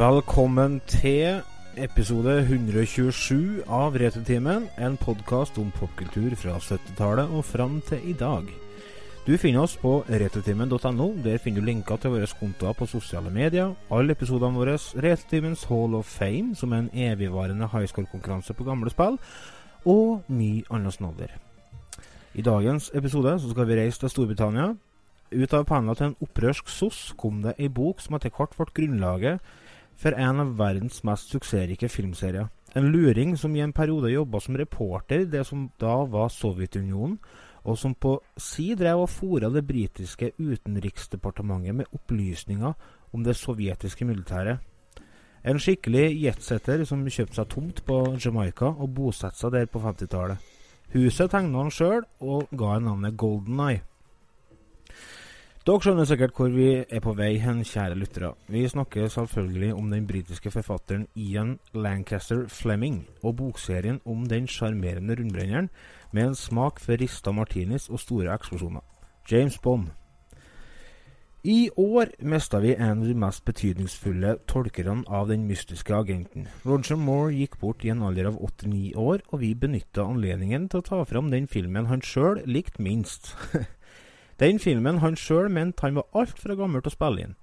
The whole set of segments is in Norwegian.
Velkommen til episode 127 av Returtimen, en podkast om popkultur fra 70-tallet og fram til i dag. Du finner oss på returtimen.no. Der finner du linker til våre kontoer på sosiale medier, alle episodene våre, Returtimens Hall of Fame, som er en evigvarende highscore-konkurranse på gamle spill, og mye annet snadder. I dagens episode skal vi reise til Storbritannia. Ut av panna til en opprørsk soss kom det ei bok som etter hvert ble grunnlaget for en av verdens mest suksessrike filmserier. En luring som i en periode jobba som reporter i det som da var Sovjetunionen, og som på si drev og fora det britiske utenriksdepartementet med opplysninger om det sovjetiske militæret. En skikkelig jetsetter som kjøpte seg tomt på Jamaica og bosatte seg der på 50-tallet. Huset tegna han sjøl, og ga navnet Golden Eye. Dere skjønner sikkert hvor vi er på vei hen, kjære lyttere. Vi snakker selvfølgelig om den britiske forfatteren Ian Lancaster Fleming, og bokserien om den sjarmerende rundbrenneren med en smak for rista martinis og store eksplosjoner. James Bond. I år mista vi en av de mest betydningsfulle tolkerne av den mystiske agenten. Roger Moore gikk bort i en alder av 89 år, og vi benytta anledningen til å ta fram den filmen han sjøl likte minst. Den filmen han sjøl mente han var altfor gammel til å spille inn.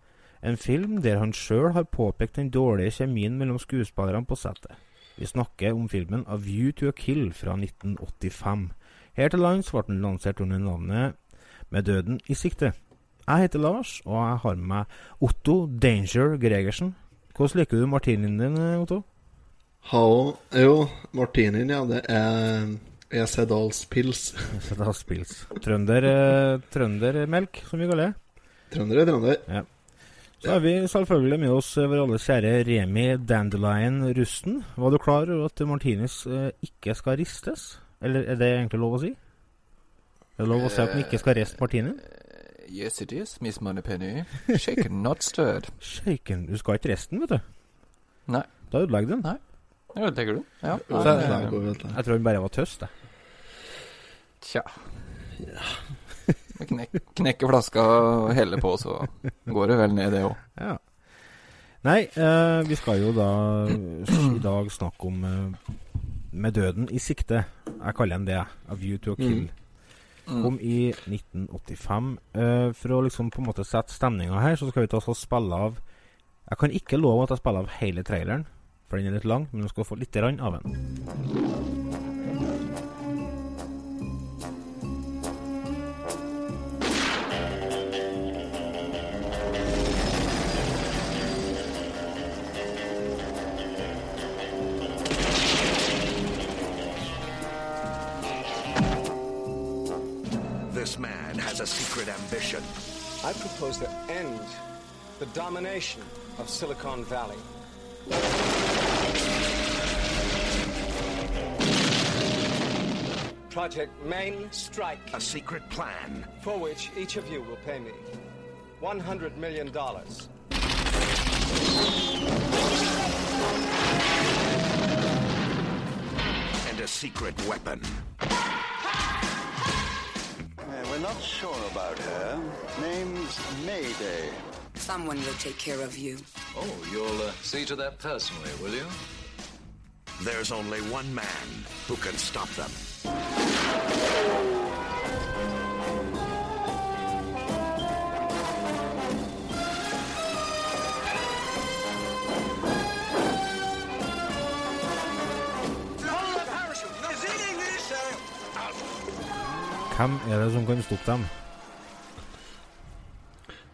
En film der han sjøl har påpekt den dårlige kjemien mellom skuespillerne på settet. Vi snakker om filmen A View to a Kill fra 1985. Her til lands ble den lansert under navnet Med døden i sikte. Jeg heter Lars, og jeg har med meg Otto Danger Gregersen. Hvordan liker du martinien din, Otto? Hallo, jo, martinien, ja, det er Esedalspils. Esedalspils. Trønder, eh, trøndermelk, som vi kaller det. Trønder er trønder. Ja. Så har vi selvfølgelig med oss vår alles kjære Remi Dandelion Rusten. Var du klar over at martinis eh, ikke skal ristes? Eller er det egentlig lov å si? Er det lov å si at den ikke skal riste martinien? Yes, it is, Miss Moneypenny. Shaken, not stirred. Shaken Du skal ikke riste den, vet du. Nei. Da ødelegger du den. Nei. Tenker du? Ja. Så, jeg, jeg, jeg tror den bare var tøst, jeg. Tja. Knek, knekke flaska og helle på, så går det vel ned, det òg. Ja. Nei, eh, vi skal jo da i dag snakke om eh, Med døden i sikte. Jeg kaller den det. A View to a Kill. Mm. Kom i 1985. Eh, for å liksom på en måte sette stemninga her, så skal vi ta oss og spille av Jeg kan ikke love at jeg spiller av hele traileren, for den er litt lang, men du skal få litt av den. Has a secret ambition. I propose to end the domination of Silicon Valley. Project Main Strike, A secret plan. for which each of you will pay me $100 million. And a secret weapon. We're not sure about her. Name's Mayday. Someone will take care of you. Oh, you'll uh, see to that personally, will you? There's only one man who can stop them. Hvem er det som kan stoppe dem?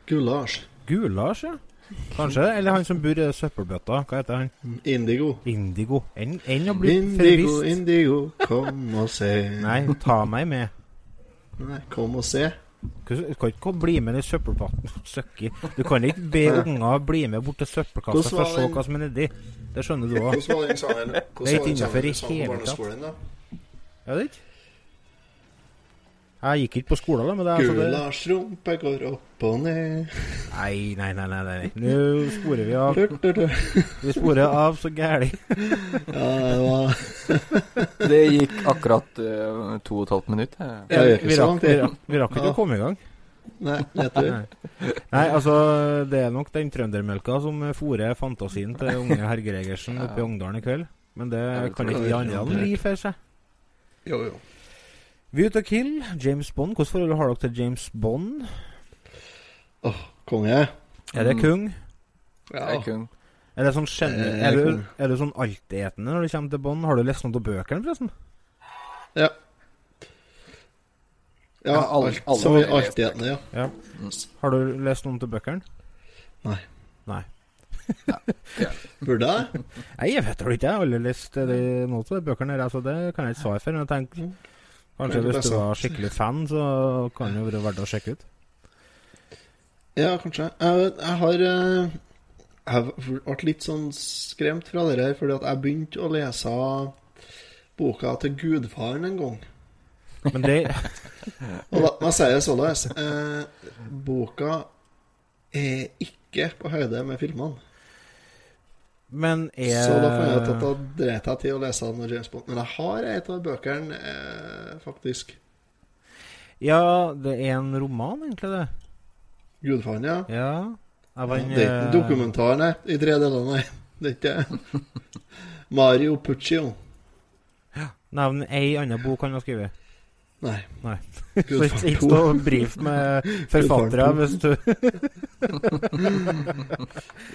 Gulasj. Gulasj, ja. Kanskje? Eller han som bor i søppelbøtta. Hva heter han? Indigo. Indigo. Enn en å bli Indigo, forvist. indigo, kom og se. Nei, ta meg med. Nei, kom og se. Du kan ikke bli med i søppelbøtta Søkki. Du kan ikke be unger bli med bort til søppelkassa for å se hva som er nedi. Det skjønner du òg. Hvordan var den sangen? Det Hvordan var den sangen på barneskolen, da? Er det ikke? Jeg gikk ikke på skolen, da, men det er altså det Gulasjrumpe går opp og ned. Nei, nei, nei. nei, nei. Nå sporer vi av. Vi sporer av så gæli. Ja, det var Det gikk akkurat uh, to og et halvt minutt. Vi rakk, vi rakk, vi rakk ikke Ja. å komme i gang. Nei, vet du? Nei. Nei, altså, det er nok den trøndermelka som fòrer fantasien til unge Herger Egersen oppe i Ongdalen i kveld. Men det det kan ikke de andre gi for seg. Jo, jo. View to Kill, James Bond. Hvilket forhold har dere til James Bond? Åh, konge. Er det Mm. kung? Ja. Jeg er kung. Er det sånn Eh, er, du, er du sånn altetende når det kommer til Bond? Har du lest noen av bøkene, forresten? Ja. Ja, Ja, alle- alle som i altetende, ja. Ja. Har du lest noen av bøkene? Nei. Nei. Burde jeg? Nei, jeg vet det ikke. Jeg har aldri lest det- noen av de bøkene altså det kan jeg ikke svare for. Men jeg tenker Mm. Kanskje hvis du var skikkelig fan, så kan det jo være verdt å sjekke ut. Ja, kanskje. Jeg, jeg har eh, Jeg ble litt sånn skremt fra det her, fordi at jeg begynte å lese boka til Gudfaren en gang. Men det Og la meg si det sånn, Eh, boka er ikke på høyde med filmene. Men er Så da fant jeg ut at da dreit jeg til å lese den når James Bond. Men jeg har en av bøkene, eh, faktisk. Ja, det er en roman, egentlig, det. Gudfaren, ja. Ja. Var, en, Det er ikke en eh, dokumentar, nei. I tre deler, nei. Det er ikke Mario Puccio. Nevn ei anna bok han har skrevet. Nei. Nei. Så ikke ikke stå og brief med forfattere hvis du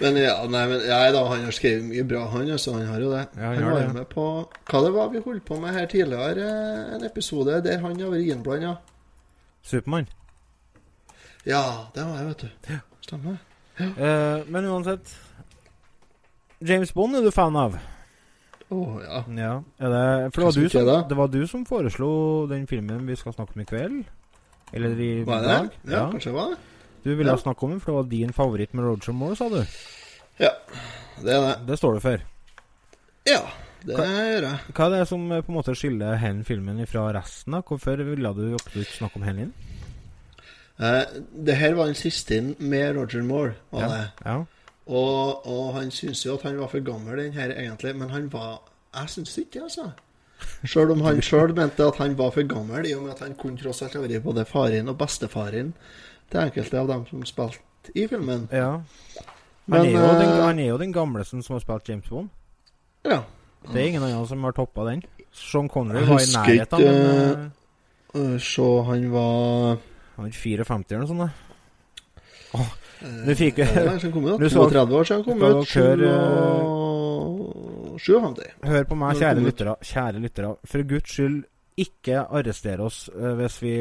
Men ja, nei, men ja, da, han har skrevet mye bra, han. Altså, han har jo det. Ja, han han var det, med på Hva det var vi holdt på med her tidligere? En episode der han har vært innblanda. Supermann. Ja, det var jeg, vet du. Stemmer. Eh, men uansett James Bond er du fan av? Å ja. Ja. Er det, for det var, du som, det. det var du som foreslo den filmen vi skal snakke om i kveld? Eller i Var det dag? Ja, Ja, kanskje det var det. Du ville Ja. snakke om den, for det var din favoritt med Roger Moore, sa du. Ja, det er det. Det står du for. Ja, det gjør jeg. Hva er det som eh, på en måte skiller den filmen fra resten? da? Hvorfor ville du absolutt snakke om den? Eh, det her var den siste inn med Roger Moore, var det. Ja. Og, og han syntes jo at han var for gammel, den her egentlig, men han var Jeg syns ikke det, altså. Sjøl om han sjøl mente at han var for gammel, i og med at han kunne tross alt ha vært både faren og bestefaren til enkelte av dem som spilte i filmen. ja. Han, er jo den, eh, han er jo den gamleste som har spilt James Bond. Ja. Det er ingen annen som har toppa den. Sean Connery var i nærheten, ikke, men eh, Uh, Så han var Han var 54 eller noe sånt. da. eh, Du fikk- ut. Du så- 32 år siden kom ut. dere og- 57. Hør på meg, kjære lyttere. Kjære lyttere. For guds skyld, ikke arrester oss eh, hvis vi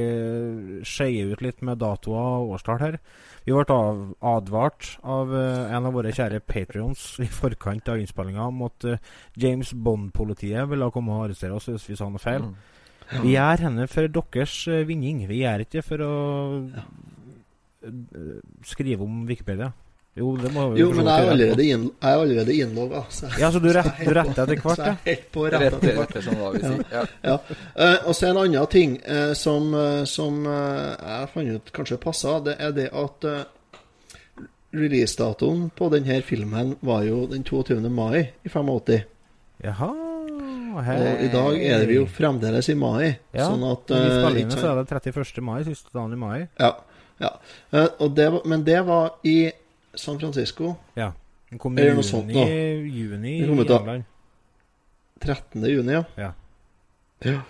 skeier ut litt med datoer og årstall her. Vi ble av, advart av uh, en av våre kjære patrions i forkant av innspillinga om at uh, James Bond-politiet ville komme og arrestere oss hvis vi sa noe feil. Mm. Vi gjør henne for deres uh, vinning. Vi gjør ikke for å eh, skrive om Wikipedia. Jo, det må vi Jo, men jeg er allerede, inn, jeg er allerede innlogga. Så, Ja, så du, rett, du retter etter så hvert, jeg er helt på rett Rett etter hvert. Ja. Ja. Eh, og så en annen ting uh, som, uh, som jeg fant ut kanskje passa, det er det at releasedatoen på denne filmen var jo den 22. mai i 85. Jaha. Hei. Og i dag er vi jo fremdeles i mai. Ja, sånn at uh, i sant? så er det 31. mai, siste dagen i mai. Ja. Ja. Eh, det men det var i San Francisco Ja. Den kom i noe juni, sånt nå? juni i. England. 13. juni, ja. Ja. Ja.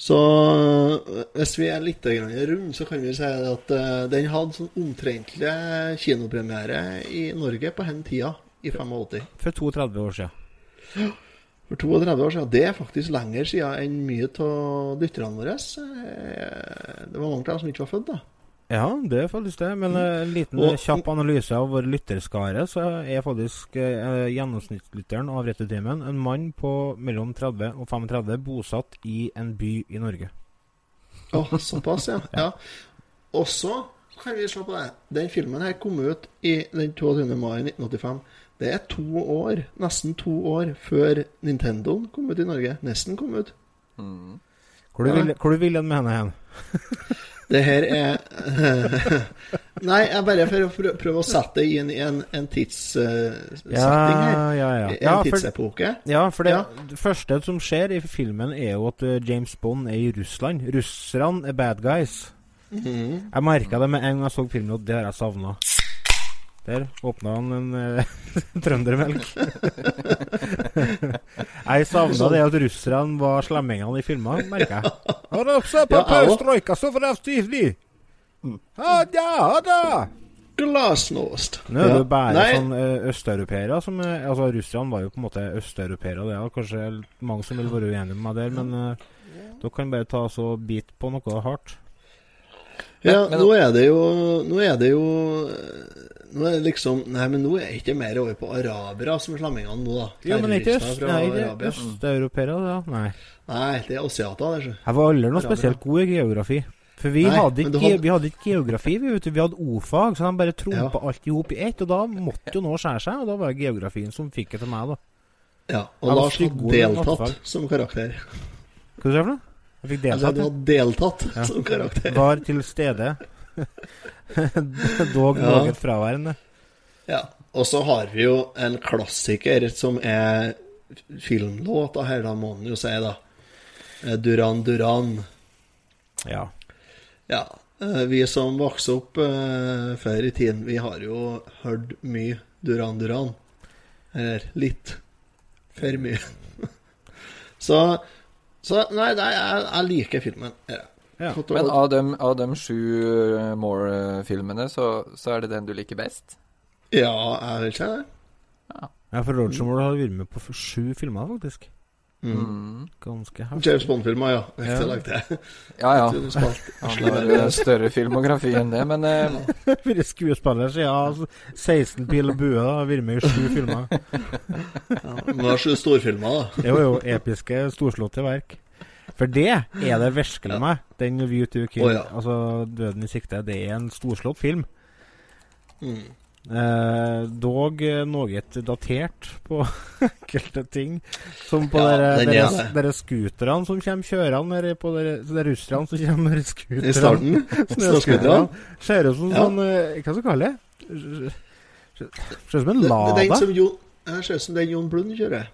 Så øh, hvis vi er litt runde, så kan vi si at øh, den hadde sånn omtrentlig kinopremiere i Norge på den tida, i 85. For 32 år siden. For 32 år siden. Det er faktisk lenger siden enn mye av lytterne våre. Eh, Det var mange av dem som ikke var født, da. Ja, det er faktisk det. Men eh, en liten Og- kjapp analyse av vår lytterskare, så er faktisk eh, gjennomsnittslytteren av Rettetimen en mann på mellom 30 og 35 bosatt i en by i Norge. Å, såpass, ja. ja. Og så kan vi se på det. Den filmen her kom ut i den 22. mai 1985. Det er to år, nesten to år, før Nintendoen kom ut i Norge. Nesten kom ut. Mm. Hvor du Ja. vil, hvor du vil den med henne hen? Det her er Nei, jeg bare for å prø- prøve å sette det inn i en, en tidssetting Ja, her. ja, ja. En tidsepoke. ja, for det, det første som skjer i filmen, er jo at eh, James Bond er i Russland. Russerne er bad guys. Jeg merka det med en gang jeg så filmen, og det har jeg savna. Der åpna han en eh, trøndermelk. jeg savna det at russerne var slemmingene i filmer, merker jeg. Har du Ja, jeg så får? Ha da, ha da! Glasnost. Nå er det bare sånn eh, østeuropeere som er, Altså, Russerne var jo på en måte østeuropeere, det er kanskje mange som vil være uenige med meg der, men uh, dere kan bare ta så bit på noe hardt. Ja, Men- men- nå er det jo Nå er det jo Nå er det liksom Nei, men nå er det ikke mer over på arabere som er slammingene nå, da. Ja, men ikke øst, nei, det østeuropeere, da. Nei. Nei, det er asiater, det. er. Jeg var aldri noe spesielt god i geografi. For vi, Nei, hadde ikke, hadde- vi hadde ikke geografi, vi, vet du. vi hadde o-fag, så de bare trompa alt i hop i ett. Og da måtte jo noe skjære seg, og da var det geografien som fikk det til meg, da. Ja, og Lars hadde deltatt som karakter. Hva sa du for noe? Jeg fikk Altså, deltatt. du hadde deltatt Ja. som karakter. Var til stede. Dog Ja. fraværende. Ja. Og så har vi jo en klassiker som er filmlåta her, da må man jo si, da. Duran Duran. Ja. Ja. eh, Vi som vokste opp uh, før i tiden, vi har jo hørt mye Duran Duran. Eller litt. For mye. så, så Nei, er, jeg, jeg liker filmen. Ja. Ja. Men av de, av dem sju uh, More-filmene, så, så er det den du liker best? ja, jeg det ikke det. ja, for Roger Moore har vært med på sju filmer, faktisk. Mm. Ganske hardt. James Bond-filmer, ja. Ja. Ja, ja. Han har eh, større filmografi enn det, men eh, Vært skuespiller siden altså, 16 pil og bue. da, vært med i sju filmer. Ja, men det er sju storfilmer, da. Det var jo episke, storslåtte verk. For det er det virkelig Ja. meg. Den View to Kill, oh, ja. altså Døden i sikte, det er en storslått film. Mm. Eh, dog noe datert på enkelte ting. Som på Ja, dere scooterne som kommer kjørende, eller på er russerne som kommer med I starten. Snøscooterne. Ser ut som Ja. sånn eh, Hva skal vi kalle det? Ser ut som en Det, det den lada. som Jon Jeg ser ut som den Jon Blund kjører.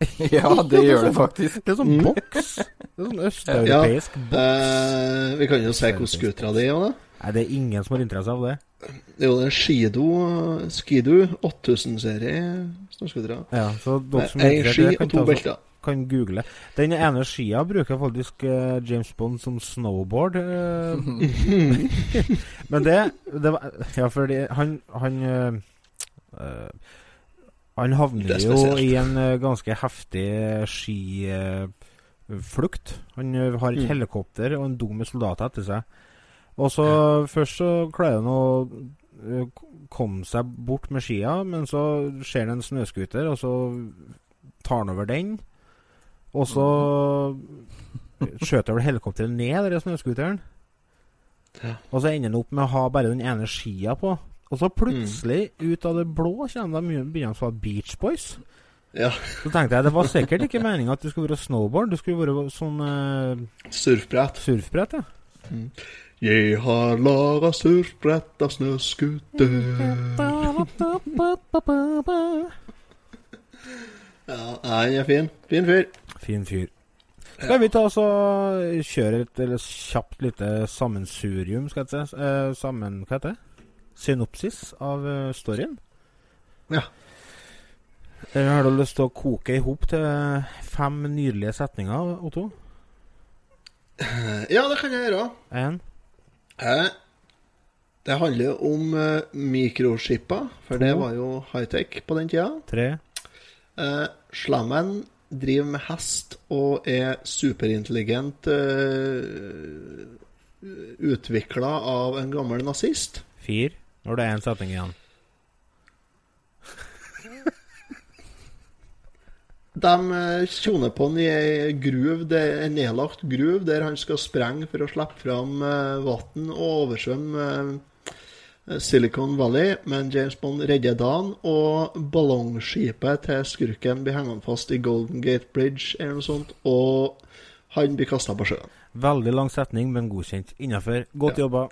ja, det gjør det faktisk. Det er sånn Mm. boks. Det er sånn østeuropeisk boks. Eh, vi kan jo se hvordan scootere de er da. Nei, det er ingen som har interesse av det. Det er jo den Skido Skido 8000-serie snøscootere. Ja, så dere som er ski det, kan, og to ta, belter. kan google. Den ene skia bruker faktisk uh, James Bond som snowboard. Uh, Men det, det var, Ja, fordi han Han, uh, eh, han havner er jo i en eh, ganske heftig skiflukt. han eh, har et Mm. helikopter og en dum med soldater etter seg. Og så Først så klarer han å eh, komme seg bort med skia, men så ser han en snøscooter, og så tar han over den. Og så skjøter vel helikopteret ned den snøscooteren. Ja. Og så ender han opp med å ha bare den ene skia på. Og så plutselig, ut av det blå, kommer de begynner å være Beach Boys. Ja. Så tenkte jeg det var sikkert ikke meninga at du skulle være snowboard. du skulle være sånn uh, Surfbrett. surfbrett, ja. Jeg har laga surfbrett av snøscooter. Ja, nei, er fin. Fin fyr. Fin fyr. Skal vi ta så kjøre et eller kjapt lite sammensurium, skal jeg si. Eh, sammen, hva heter det? Synopsis av eh, storyen? Ja. Eller har du lyst til å koke i hop til fem nydelige setninger, Otto? Ja, det kan jeg gjøre. En? Eh, Det handler om eh, mikroskipper, for det var jo high-tech på den tida. tre, Eh, Slammen driver med hest og er superintelligent uh, utvikla av en gammel nazist. fire. Når det er én setning igjen. De eh, tjoner på en i ei gruv det er en nedlagt gruv der han skal sprenge for å slippe fram uh, vann og oversvømme eh, Silicon Valley, men James Bond redder dagen, og ballongskipet til skurken blir hengende fast i Golden Gate Bridge eller noe sånt, og han blir kasta på sjøen. Veldig lang setning, men godkjent. Innafor. Godt Ja. jobba.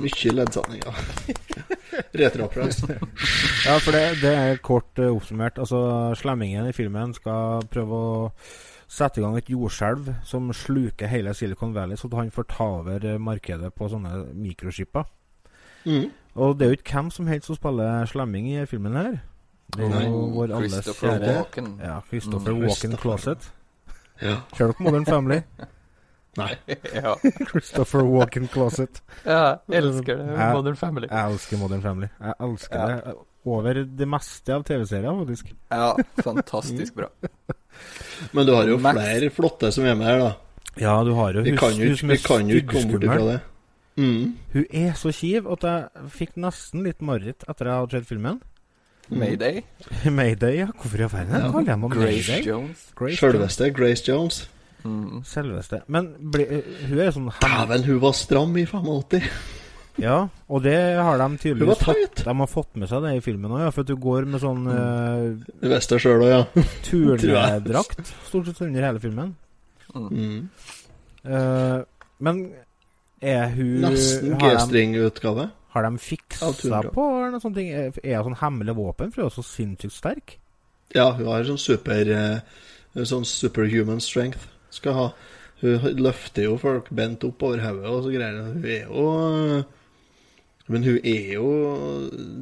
Mye leddsetninger. Retroapplaus. Ja, for det, det er kort eh, oppsummert. Altså, Slemmingen i filmen skal prøve å sette i gang et jordskjelv som sluker hele Silicon Valley, så han får ta over eh, markedet på sånne mikroskipper. Mm. Og det er jo ikke hvem som helst som spiller slemming i filmen her. Det er jo vår alles Christopher Walken. Ja, Christopher Mm. Walken Closet. Ja. Ser dere Modern Family? Nei. ja. Christopher Walken Closet. ja, jeg elsker det. Modern Family. Jeg elsker Modern Family. Jeg elsker Ja. det over det meste av TV-serier, faktisk. Ja, fantastisk bra. Men du har jo Max. flere flotte som er med her, da. Ja, du har jo Vi hus, kan jo hun ikke, vi kan jo ikke komme bort ifra det. Mm. Hun er så kjiv at jeg fikk nesten litt mareritt etter jeg hadde sett filmen. Mayday. Mayday, ja. Hvorfor i all verden kaller jeg meg Grace Mayday? Jones. Grace. Selveste Grace Jones. Mm. Selveste. Men ble, hun er sånn hem... Dæven, hun var stram i 85. Ja, og det har de tydeligvis fått, de har fått med seg det i filmen òg, ja, for at hun går med sånn uh, Du visste det sjøl òg, ja. turnedrakt stort sett under hele filmen. Mm. Uh, men er hun Nesten G-string-utgave. har de fiksa på eller noe sånt? Er hun sånn hemmelig våpen, for hun er så sinnssykt sterk? Ja, hun har sånn super uh, Sånn superhuman strength. Skal ha. Hun løfter jo folk bent opp over hodet og så greier. Hun er jo eh, Men hun er jo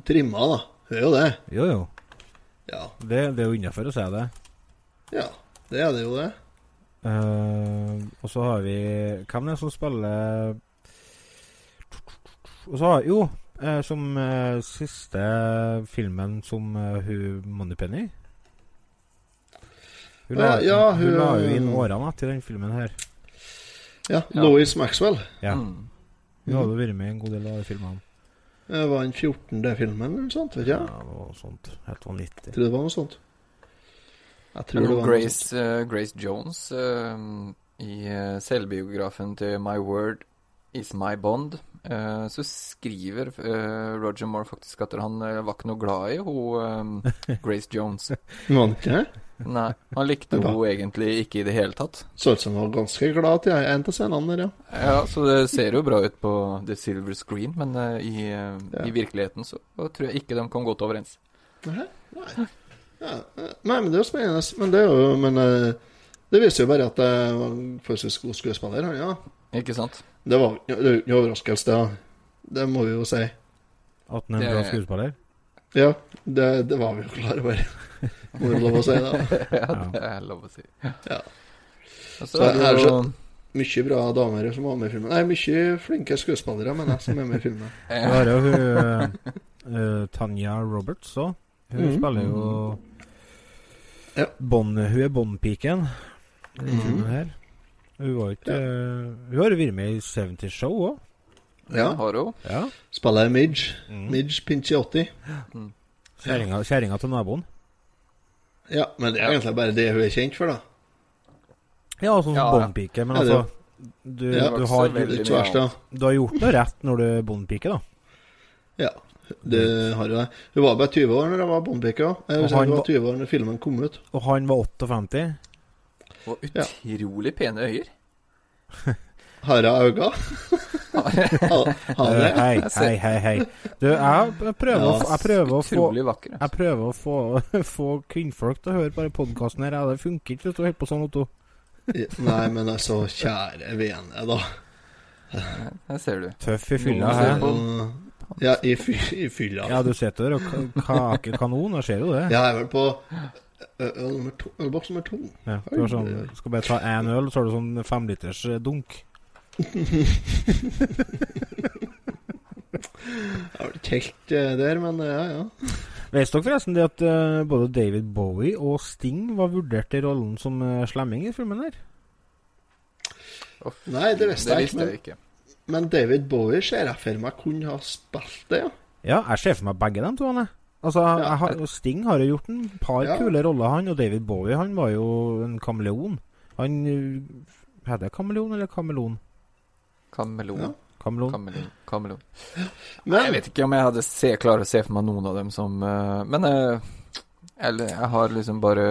trimma, da. Hun er jo det. Jo, jo. Ja, Det, det er jo innafor å si det. ja det er det jo, det. Uh, og så har vi Hvem er det som spiller Og så har Jo, eh, som uh, siste filmen som uh, hun Moneypenny Hun la, Ja, ja, hun, hun- la jo inn årene til den filmen her. Ja, Louis Maxwell. Ja. Mm. Hun hadde vært med i en god del av de filmene. Det var den 14. filmen eller noe sånt, vet Ja, det var sånt. Helt vanvittig. Jeg tror det var noe sånt. Jeg tror det var noe sånt. Grace, eh, Grace Jones uh, i eh, selvbiografen til My Word Is My Bond, uh, så skriver Roger Moore faktisk at han var ikke noe glad i hun Grace Jones. Var han ikke det? Nei, han likte henne egentlig ikke i det hele tatt. Så ut som han var ganske glad til en av scenene der, ja. Ja, så det ser jo bra ut på The Silver Screen, men uh, i, uh, Ja. i virkeligheten så tror jeg ikke de kom godt overens. Nei, nei. Ja, eh, nei, men det er jo spennende. Men det er jo Men det viser jo bare at det var en forholdsvis god skuespiller, han, ja. Ikke sant? Det var jo noe overraskelse, det. Det må vi jo si. At han er en bra skuespiller? Ja, det, det var vi jo klar over. Må jo lov å si det. ja, det er lov å si. Ja. Altså, Så så er det er det Mye bra damer som var med i filmen. Nei, mye flinke skuespillere, mener jeg som er med i filmen. ja. Det har jo hun uh, Tanja Roberts òg. Hun mm. spiller jo Ja. Bon, Hun er Bond-piken her. Hun var ikke eh, Hun har vært med i 70 Show òg. Ja. har hun. Ja. Spiller Midge. Mm. Midge Pinciotti. Mm. kjerringa til naboen. Ja, men det er egentlig bare det hun er kjent for, da. Ja, sånn som Ja, ja. Men altså du, Ja, du, har, du, du har gjort noe rett når du er Bond-pike, da. Ja, det har jo det. Hun var bare 20 år når jeg var Bondpike òg. Hun var var- 20 år når filmen kom ut. Og han var 58. Og Ja. utrolig pene øyer. Har hun øyne? Har har Eh, hei, Jeg hei, hei, hei. Du, jeg, jeg prøver, å, få- jeg prøver å få Utrolig vakker. altså. Jeg prøver å få, få kvinnfolk til å høre på podkasten her. Ja, det funker ikke hvis du holder på sånn, Otto. Nei, men altså, kjære vene, da. Her ser du. Tøff i fylla her. Ja, i, fy, i fylla. Ja, du sitter der og ka- kaker kanon, jeg ser jo det. Jeg er vel på øl nummer to, ølboks nummer to. Ja, du har sånn, skal bare ta én øl, så har du sånn femliters eh, dunk. Jeg var ikke helt eh, der, men eh, ja, ja. Vet dere forresten det at uh, både David Bowie og Sting var vurdert i rollen som uh, slemming i filmen her? Oh, Nei, det visste jeg ikke, men- jeg ikke. Men David Bowie ser jeg for meg kunne ha spilt det, ja. Ja, jeg ser for meg begge dem to. Altså, Ja. jeg har, Sting har jo gjort en par Ja. kule roller, han. Og David Bowie han var jo en kameleon. Han Heter det kameleon eller kamelon? Kameleon. Ja. Kameleon. Kameleon. Kameleon. Men Jeg vet ikke om jeg hadde se, klarer å se for meg noen av dem som uh, Men uh, eller, jeg har liksom bare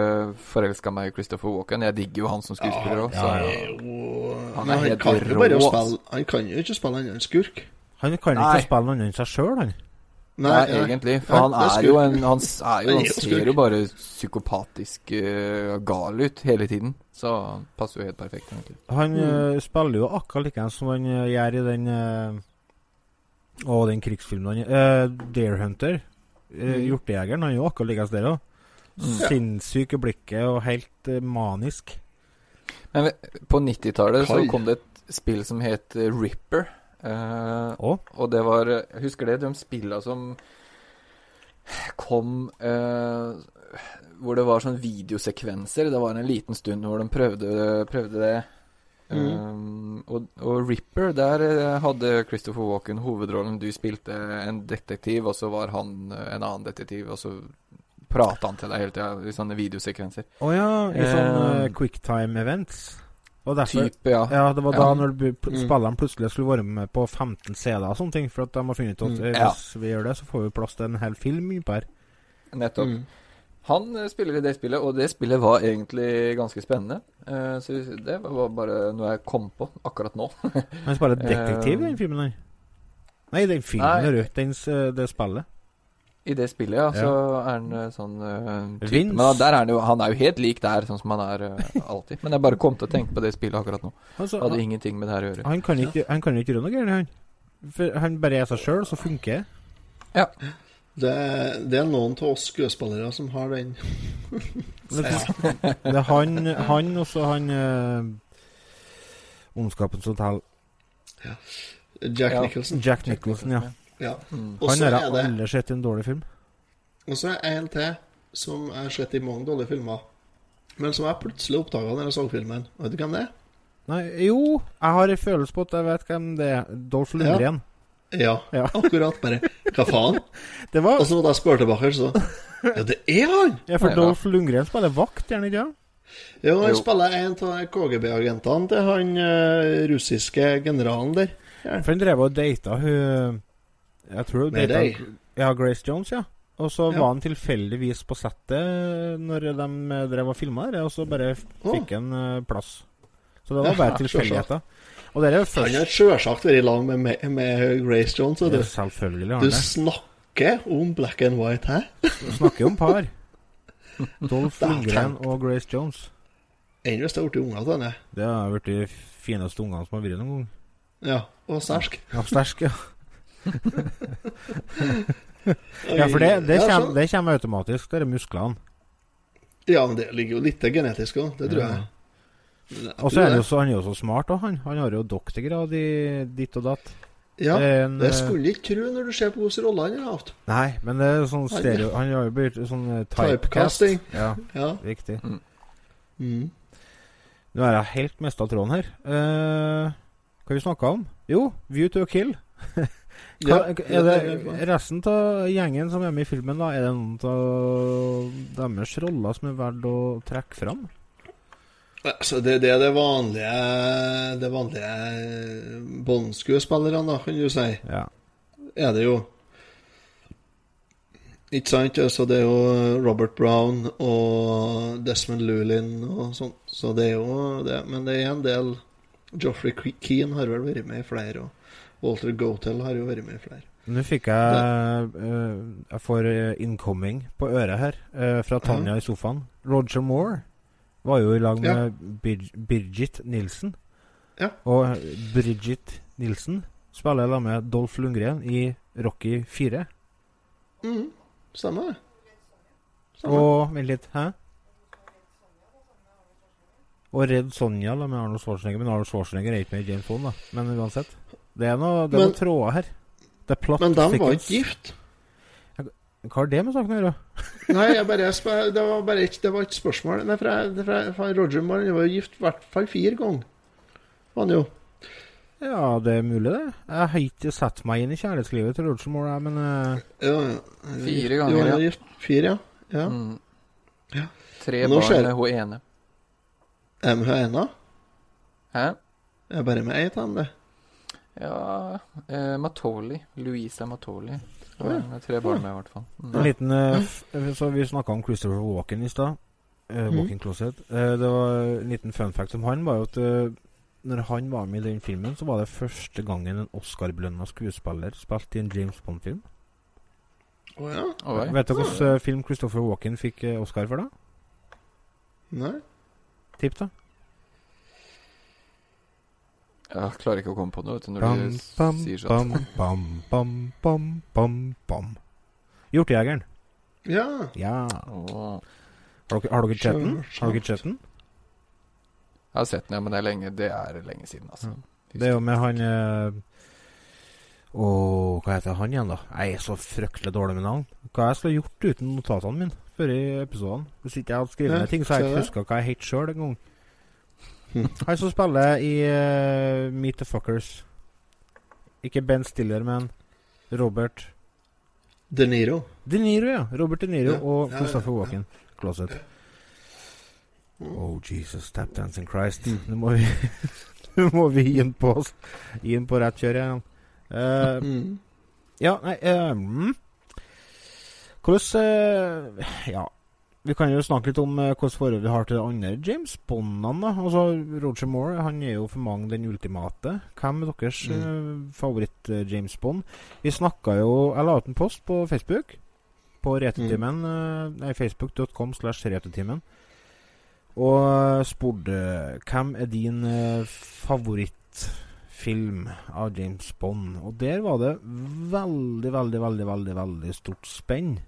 forelska meg i Christopher Walken. Jeg digger jo han som skuespiller òg, ja, så ja. jo Han er helt rå, Han kan jo ikke spille annet enn skurk. Han kan Nei. ikke spille noe annet enn seg sjøl, han. Nei, egentlig. For nei, han er jo en Han, er jo, Han er ser jo bare psykopatisk uh, gal ut hele tiden. Så han passer jo helt perfekt, egentlig. Han Mm. eh, spiller jo akkurat likeens som han eh, gjør i den uh, Å, den krigsfilmen han uh, Dare Hunter. Uh, Mm. Hjortejegeren. Han er jo akkurat likeens der òg. Mm. Sinnssyk i blikket og helt uh, manisk. Men på 90-tallet så kom det et spill som het Ripper. Eh, og? og det var Jeg husker det, de spilla som kom eh, Hvor det var sånn videosekvenser. Det var en liten stund hvor de prøvde, prøvde det. Um, og, og Ripper, der hadde Christopher Walken hovedrollen. Du spilte en detektiv, og så var han en annen detektiv, og så prata han til deg hele tida i sånne videosekvenser. Å ja, i sånne Eh, uh, quicktime-events. Og derfor Type, ja. Ja, det var da Ja. når pl- Mm. plutselig skulle være med på 15 CD-er og sånne ting. For at de har funnet ut at Mm. eh, Ja. hvis vi gjør det, så får vi plass til en hel film her. Nettopp. Mm. Han eh, spiller i det spillet, og det spillet var egentlig ganske spennende. Uh, så det var bare noe jeg kom på akkurat nå. Han spiller detektiv i Eh, den filmen her. Nei, den filmen, Nei. du. Den, det spillet. I det spillet, ja, Ja. så er han eh, sånn uh, type. Vince. Men der er han jo Han er jo helt lik der, sånn som han er uh, alltid. Men jeg bare kom til å tenke på det spillet akkurat nå. Altså, Hadde han, ingenting med det her å gjøre. han kan ikke Han kan ikke gjøre noe gærent, han. For han bare er seg sjøl, så funker det. Det, det er noen av oss skuespillere som har den. Det, det er han, han og så han uh, Ondskapens hotell. Jack Ja. Nicholson. Jack Nicholson, ja. Ja. Mm. Han har jeg aldri sett i en dårlig film. Og så er det en til som jeg har sett i mange dårlige filmer. Men som jeg plutselig oppdaga da jeg så filmen. Vet du hvem det er? Nei, jo, jeg har en følelse på at jeg vet hvem det er. Dolph Lundgren. Ja, Ja. akkurat. Bare Hva faen? Det var Og så måtte jeg spørre tilbake, så Ja, det er han! Ja, for Ja. Dolph Lundgren spiller vakt, gjerne ikke? ja? Jo, han Jo. spiller en av KGB-agentene til han uh, russiske generalen der. For han drev og data hun Jeg tror Med data. Ja, Grace Jones, ja. Og så Ja. var han tilfeldigvis på settet når de drev og filma der, og så bare fikk han oh. plass. Så det var bare tilfeldigheter. Og det er jo Han har sjølsagt vært i lag med, med, med Grace Jones. Du, ja, Selvfølgelig har du han det. snakker om black and white, her. du snakker om par. Dolph Lundgren og Grace Jones. Enn hvis det har blitt unger til henne. Det har vært de fineste ungene som har vært noen gang. Ja, og sterk. Ja, sterk, ja. ja, for det, det, kommer, det kommer automatisk, det er musklene. Ja, det ligger jo litt genetisk òg, det tror Ja. jeg. Jeg Og så er han jo så, han er jo så smart òg, han. Han har jo doktorgrad i ditt og datt. Ja, Det en, det eh, skulle du ikke tro når du ser på hvilke roller han har hatt. Nei, men det er sånn stereo Han har jo blitt sånn eh, typecast. Typecasting. Ja, Ja. riktig. Mm. Nå er jeg helt mista tråden her. Uh, hva vi snakka om? Jo, View to a Kill. Ja, Hva, er det resten av gjengen som er med i filmen, da? Er det noen av deres roller som er verdt å trekke fram? Altså, det, det er det vanlige Det vanlige Bond-skuespillerne, da, kan du si. Ja. Er det jo. Ikke sant? Altså, det er jo Robert Brown og Desmond Lulin og sånn. Så det er jo det. Men det er en del Joffrey Keane har vel vært med i flere, og Walter Gotel har jo vært med i flere. Nå fikk jeg uh, Jeg får eh, incoming på øret her uh, fra Tanja i sofaen. Roger Moore var jo i lag med Ja. Bir Birgit Nilsen. Ja. Og Bridget Nilsen spiller i lag med Dolph Lundgren i Rocky 4. Mhm. Stemmer det. Og Vent litt, hæ? Og Redd Sonja da, med Arnold Schwarzenegger. Men Arnold Schwarzenegger er ikke med i James Bond, da. Men uansett. Det er noe, det er Men- noe tråder her. Det er platt. Men de var ikke gift. Hva har det med saken å gjøre? Nei, jeg bare, spør- det var bare ikke, det var ikke spørsmål. Nei, for, jeg, for, jeg, for Roger Moore var jo gift i hvert fall fire ganger. Var han jo. Ja, det er mulig, det. Jeg har ikke satt meg inn i kjærlighetslivet til Roger Moore, men uh... Ja, ja. Fire Jo, ganger, han ja. gift fire, ja. ja. Mm. Ja. Tre barn skjer- med hun ene. Er med hun ene? Hæ? Jeg er bare med ei av dem, det. Ja eh, Matoli. Louisa Matoli. Det ja. tre barn med, i hvert fall. en Mm. liten eh, f Så Vi snakka om Christopher Walken i stad. Eh, Mhm. Walking Closet. Eh, det var En liten fun fact om han var jo at eh, når han var med i den filmen, så var det første gangen en Oscar-belønna skuespiller spilte i en James Bond-film. Oh, ja? Oi. Vet du hvilken film Christopher Walken fikk eh, Oscar for, da? Nei? Tipp, da. Jeg klarer ikke å komme på noe vet du, når Bam, du bam, sier sånn. bam, bam, bam, bam, bam, bam. Hjortejegeren. Ja. Ja. Har dere, har dere sett den? Har dere sett den? Jeg har sett den, ja, men det er lenge, det er lenge siden, altså. Det er jo med han Å, hva heter han igjen, da? Jeg er så fryktelig dårlig med navn. Hva jeg skulle gjort uten notatene mine før i episoden? Hvis ikke jeg hadde skrevet Ja, ned ting, så jeg ikke huska hva jeg het sjøl en gang. Hm. Han som spiller i uh, Meet the Fuckers. Ikke Ben Stiller, men Robert De Niro. De Niro, ja. Robert De Niro Ja, og Christopher. Walken. Closet. Oh, Jesus, tap dancing Christ. Nå må vi Nå må vi på oss. Gi den på rett kjør igjen. Uh, Mm. ja, nei mm. Hvordan uh, Ja. Vi kan jo snakke litt om hvilket hvordan forhold vi har til de andre James Bondene. Altså, Roger Moore han er jo for mange den ultimate. Hvem er deres Mm. favoritt-James Bond? Vi snakka jo Jeg la ut en post på Facebook. På Retetimen. Mm. eh, Nei, facebook.com slash Retetimen. Og spurte hvem er din eh, favorittfilm av James Bond. Og der var det veldig, veldig, veldig, veldig, veldig stort spenn.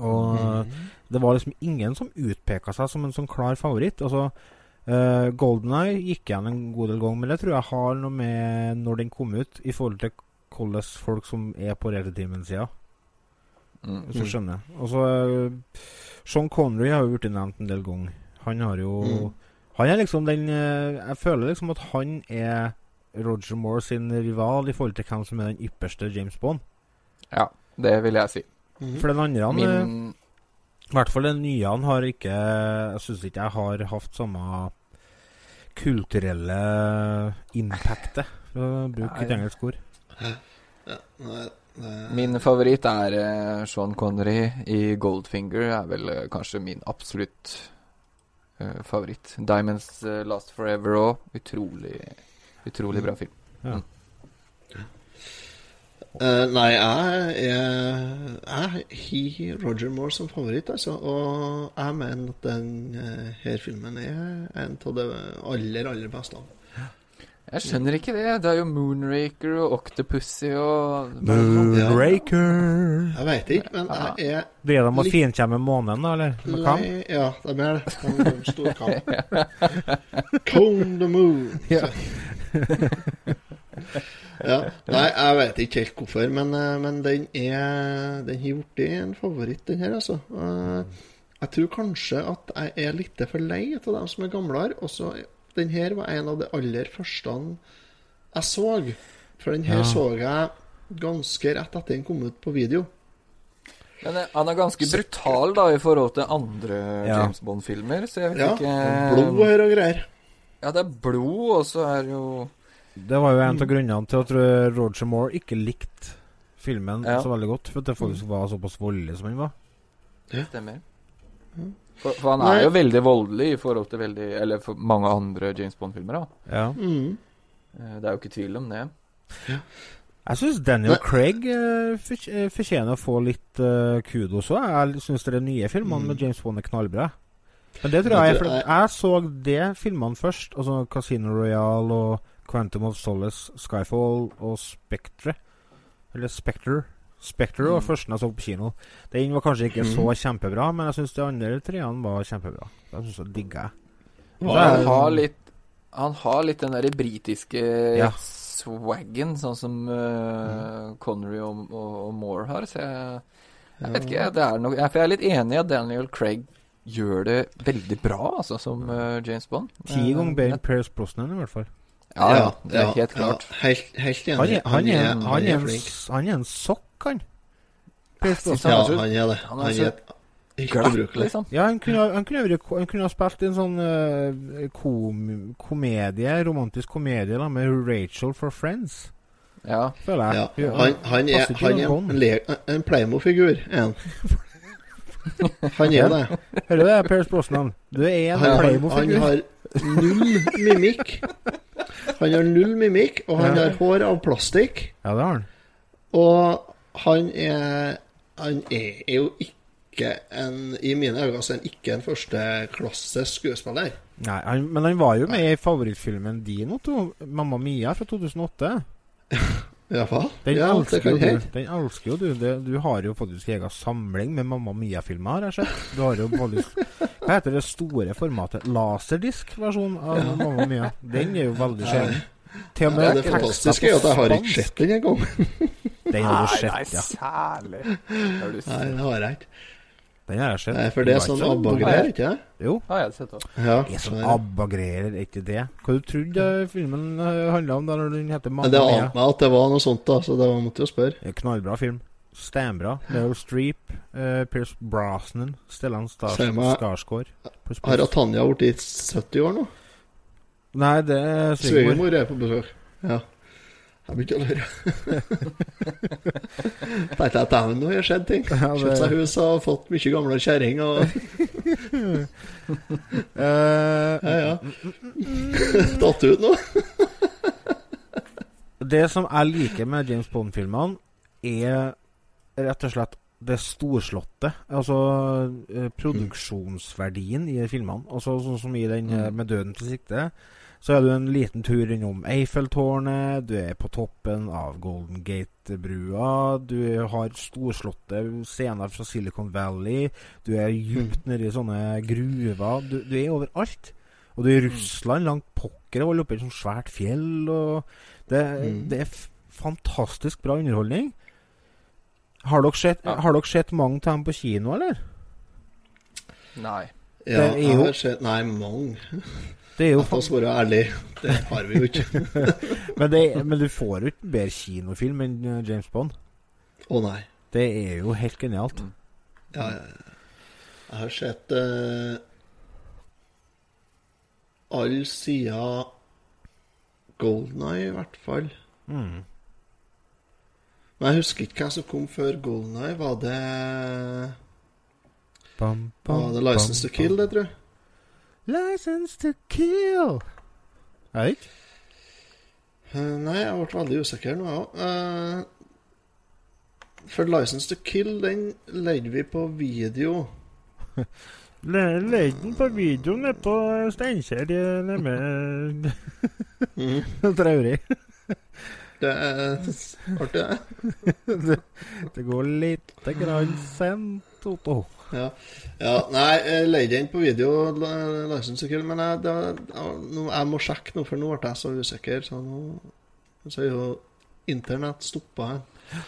Og Mm. det var liksom ingen som utpeka seg som en sånn klar favoritt. Altså, uh, Golden Eye gikk igjen en god del ganger, men det tror jeg har noe med når den kom ut, i forhold til hvordan folk som er på Retetimen-sida. Mm. Hvis du skjønner. Og så eh, Sean Connery har jo blitt nevnt en del ganger. Han har jo Mm. Han er liksom den eh, Jeg føler liksom at han er Roger Moore sin rival i forhold til hvem som er den ypperste James Bond. Ja, det vil jeg si. Mm. For den andre han, eh, Min I hvert fall den nye han har ikke Jeg syns ikke jeg har hatt samme kulturelle impactet, for å bruke et engelsk ord. Ja, nei, Min favoritt er eh, Sean Connery i Goldfinger. Er vel eh, kanskje min absolutt favoritt. Diamonds Last Forever òg. Utrolig, utrolig bra film. Ja. Eh, nei, jeg er Jeg har Roger Moore som favoritt, altså. Og jeg mener at den her filmen er en av de aller, aller beste. Jeg skjønner ikke det. Det er jo Moonraker og Octopussy og Moonraker Jeg veit ikke, men jeg er Det om de må Litt- finkjemme månen, da, eller? Med kamp? Ja, de er det. De, de står kamp. Cone the moon. Ja. ja. Nei, jeg vet ikke helt hvorfor, men, eh, men den er Den har blitt en favoritt, den her, altså. Eh, Jeg tror kanskje at jeg er litt for lei av dem som er gamlere. Også Den her var en av de aller første jeg så. For den her Ja. så jeg ganske rett etter den kom ut på video. Men han er ganske brutal da i forhold til andre Ja. James Bond-filmer, så jeg vet Ja, ikke Blod her og greier. Ja, det er blod, og så er det jo Det var jo en av grunnene til at Roger Moore ikke likte filmen Ja. så veldig godt. For at det faktisk var såpass voldelig som han var. Stemmer. For, for han Nei. er jo veldig voldelig i forhold til veldig Eller for mange andre James Bond-filmer, da. Ja. Mm. Eh, Det er jo ikke tvil om det. Jeg syns Daniel Nei. Craig uh, fortjener å få litt uh, kudos òg. Jeg syns de nye filmene Mm. med James Bond er knallbra. Men det tror jeg er Jeg jeg- jeg så de filmene først. Altså Casino Royale og Quantum of Solace, Skyfall og Spectre. Eller Spectre. Spectre var Mm. første jeg så på kino. Den var kanskje ikke så Mm. kjempebra, men jeg syns de andre treene var kjempebra. Jeg synes jeg digga jeg. Han har litt Han har litt den derre britiske Ja. swaggen, sånn som eh, Connery og, og, og Moore har. Så jeg, jeg vet ikke, det er noe jeg, For jeg er litt enig i at Daniel Craig gjør det veldig bra, altså, som uh, James Bond. Ti Eh, ganger bedre enn Pierce Brosnan, i hvert fall. Ja, ja, det er ja, helt klart. Ja, helt, helt enig. Han er, han er, han han er, flink. han er en sokk, han. Ja, han er det. han er Glatt, ubrukelig. liksom. Ja, han kunne, han kunne, han kunne ha spilt en sånn uh, kom, komedie, romantisk komedie da, med Rachel for Friends, Ja. føler Ja, jeg. han, han er, han er en, le, en Playmo-figur, han. Han er det. Hører du det, Pierce Brosnan? Du er en Han, han, han Playmo-figur. Null mimikk. Han har null mimikk, og han har hår av plastikk. Ja, det har han. Og han er Han er jo ikke en I mine øyne er han ikke en førsteklasses skuespiller. Nei, han, men han var jo med i favorittfilmen din, Otto. 'Mamma Mia' fra 2008. Den, Ja, elsker, jo du. den elsker jo du. Det, du har jo faktisk egen samling med Mamma Mia-filmer, har jeg sett. Du har jo faktisk Hva heter det store formatet? Laserdisk-versjon av Ja. Mamma Mia. Den er jo veldig sjelden. Ja, det tekster fantastiske er jo at jeg har ikke sett den engang. Den har du Nei, ja. nei, særlig. Nei, det har jeg ikke. Den har jeg sett. Nei, for det er sånn ABBA-greier, ikke det? Jo. Ah, jeg sett også. Ja. Det er sånn så er. ABBA-greier, er ikke det? Hva du trodde filmen eh, handla om da når den heter Men Mia? det ante meg at det var noe sånt, da, så det var- måtte jo spørre. En Knallbra film. Steinbra. Meryl Streep, uh, Pierce Brosnan, Stellan Stars Skarsgård. Har Tanja blitt 70 år nå? Nei, det er svigermor. Svigermor er på besøk. Ja. Jeg begynte å lure. Tenkte jeg dæven, nå har det skjedd ting. Ja, det- Kjøpt seg hus og fått mye gamle kjerring og Eh, Ja, ja. Tatt ut nå. Det som jeg liker med James Bond-filmene, er rett og slett det storslåtte. Altså eh, produksjonsverdien i filmene. Altså Sånn som i den eh, med 'Døden til sikte'. Så er du en liten tur innom Eiffeltårnet, du er på toppen av Golden Gate-brua, du har storslåtte scener fra Silicon Valley, du er dypt nede i sånne gruver. Du, du er overalt. Og du er i Russland, langt pokker, og holder oppe i et sånt svært fjell. Og det, Mm. det er f fantastisk bra underholdning. Har dere sett, Ja. har dere sett mange av dem på kino, eller? Nei. Ja, jeg har sett Nei, mange. Det er jo La oss være ærlige. Det har vi jo ikke. men, det, men du får jo ikke bedre kinofilm enn eh, James Bond. Å nei. Det er jo helt genialt. Mm. Ja. Jeg har sett uh, alle sider Golden Eye, i hvert fall. Mm. Men jeg husker ikke hvem som kom før Golden Eye. Var det Bam, bam, Var det License bam, to Kill, det, tror jeg? License to kill! Er det ikke? Eh, nei, jeg ble veldig usikker nå, jeg òg. for License to Kill, den leide vi på video. leide den på video nede på Steinkjer nede ved Mhm. Trauri. Det er artig, det. det, det går lite grann sent, Otto. Ja. ja. Nei, jeg leide den på video, Larsen så to men jeg, det, jeg, må sjekke nå, for nå ble jeg så usikker. Så nå så er jo internett stoppa her.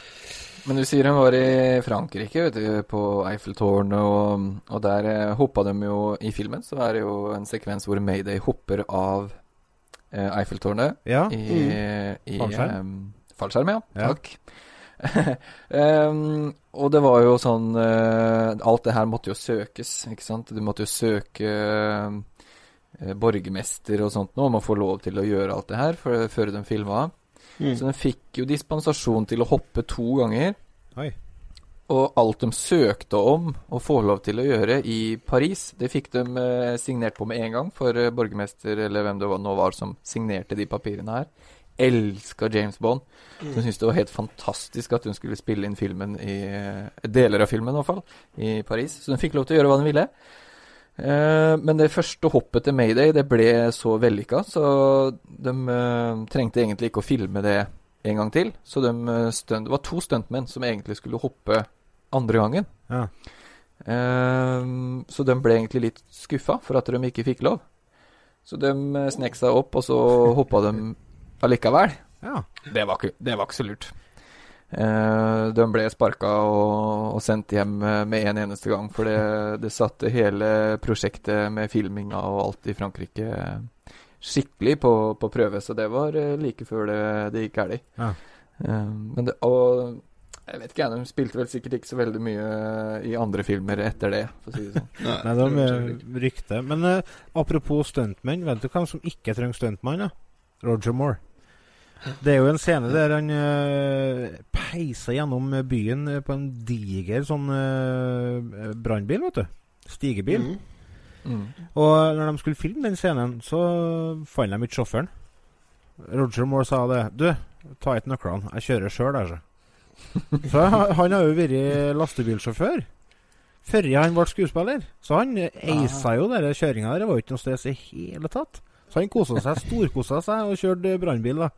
Men du sier hun var i Frankrike, vet du, på Eiffeltårnet, og, og der eh, hoppa de jo I filmen så er det jo en sekvens hvor Mayday hopper av eh, Eiffeltårnet Ja. i, i Fallskjerm? Um, fallskjerm, ja. Ja. Takk. Em, og det var jo sånn uh, Alt det her måtte jo søkes, ikke sant? Du måtte jo søke uh, borgermester og sånt nå om å få lov til å gjøre alt det her før, før de filma. Mm. Så de fikk jo dispensasjon til å hoppe to ganger. Oi. Og alt de søkte om å få lov til å gjøre i Paris, det fikk de uh, signert på med en gang, for borgermester eller hvem det var, nå var som signerte de papirene her, elska James Bond. Mm. Hun syntes det var helt fantastisk at hun skulle spille inn filmen i eh, deler av filmen i hvert fall, i Paris. Så hun fikk lov til å gjøre hva hun ville. Eh, men det første hoppet til Mayday det ble så vellykka, så de eh, trengte egentlig ikke å filme det en gang til. Så de eh, det var to stuntmenn som egentlig skulle hoppe andre gangen. Ja. Eh, så de ble egentlig litt skuffa for at de ikke fikk lov. Så de snek seg opp, og så hoppa de allikevel. ja. Det var ikke, det var ikke så lurt. Eh, de ble sparka og, og sendt hjem eh, med en eneste gang, for det, det satte hele prosjektet med filminga og alt i Frankrike eh, skikkelig på, på prøve, så det var eh, like før det, det gikk galt. Ja. Eh, men det, og jeg vet ikke, de spilte vel sikkert ikke så veldig mye i andre filmer etter det, for å si det sånn. Nei, det de er rykte. Men eh, apropos stuntmenn, vet du hvem som ikke trenger stuntmann? Roger Moore. Det er jo en scene der han uh, peiser gjennom byen på en diger sånn uh, brannbil, vet du. Stigebil. Mm. Mm. Og når de skulle filme den scenen, så fant de ikke sjåføren. Roger Moore sa det. Du, ta ikke nøklene. Jeg kjører sjøl, altså. Så han, han har jo vært lastebilsjåfør. før han ble skuespiller. Så han eisa jo den kjøringa der. Det var jo ikke noe stress i hele tatt. Så han kosa seg, storkosa seg og kjørte brannbil, da.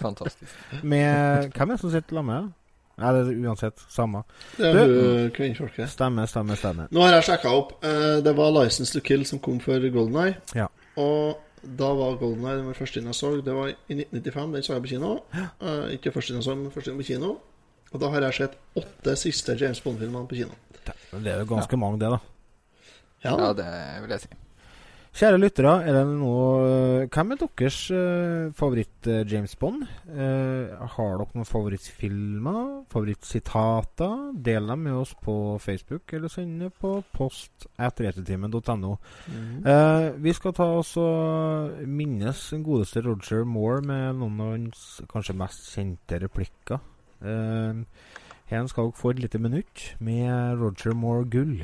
Fantastisk. Med Hvem er det som sitter sammen med? Nei, det er uansett samme. Det er Du- kvinnfolket. Stemme, stemme, stemme. Nå har jeg sjekka opp. Eh, Det var 'License to Kill' som kom for Golden Eye. Ja. Og da var Golden Eye den var første jeg så. Det var i 1995. Den så jeg på kino. Eh, ikke første jeg så, men første på kino. Og da har jeg sett åtte siste James Bond-filmene på kino. Det er jo ganske mange, det, da. Ja, Ja, det vil jeg si. Kjære lyttere, er det noe Hvem er deres uh, favoritt-James Bond? Uh, har dere noen favorittfilmer? Favorittsitater? Del dem med oss på Facebook, eller send det på post returtimen.no. Eh, vi skal ta oss og minnes den godeste Roger Moore med noen av hans kanskje mest kjente replikker. Eh, her skal dere få et lite minutt med Roger Moore Gull.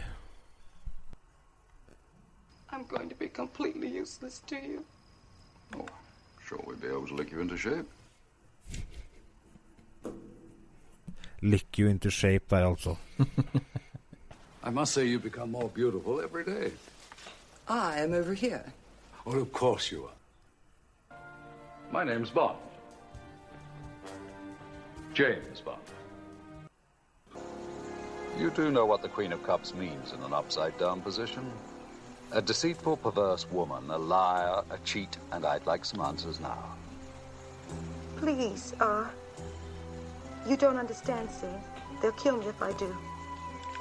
I'm going to be completely useless to you. Oh, sure we'll be able to lick you into shape. Lick you into shape der, altså. I must say you become more beautiful every day. I am over here. Well, of course you are. My name's Bond. James Bond. You do know what the Queen of Cups means in an upside down position? A deceitful, perverse woman, a liar, a cheat, and I'd like some answers now. Please, uh, you don't understand, see? They'll kill me if I do.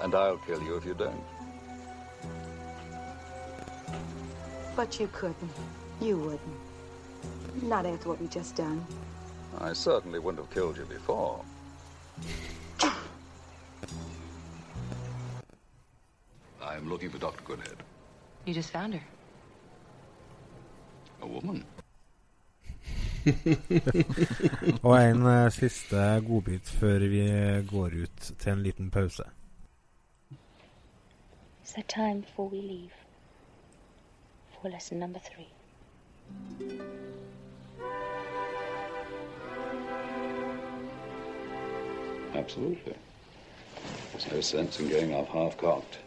And I'll kill you if you don't. But you couldn't. You wouldn't. Not after what we just done. I certainly wouldn't have killed you before. I'm looking for Dr. Goodhead. You just found her. A woman. Og en eh, siste godbit før vi går ut til en liten pause. Is there time before we leave? For lesson number three. Absolutely. There's no sense in going off half-cocked. GoldenEye.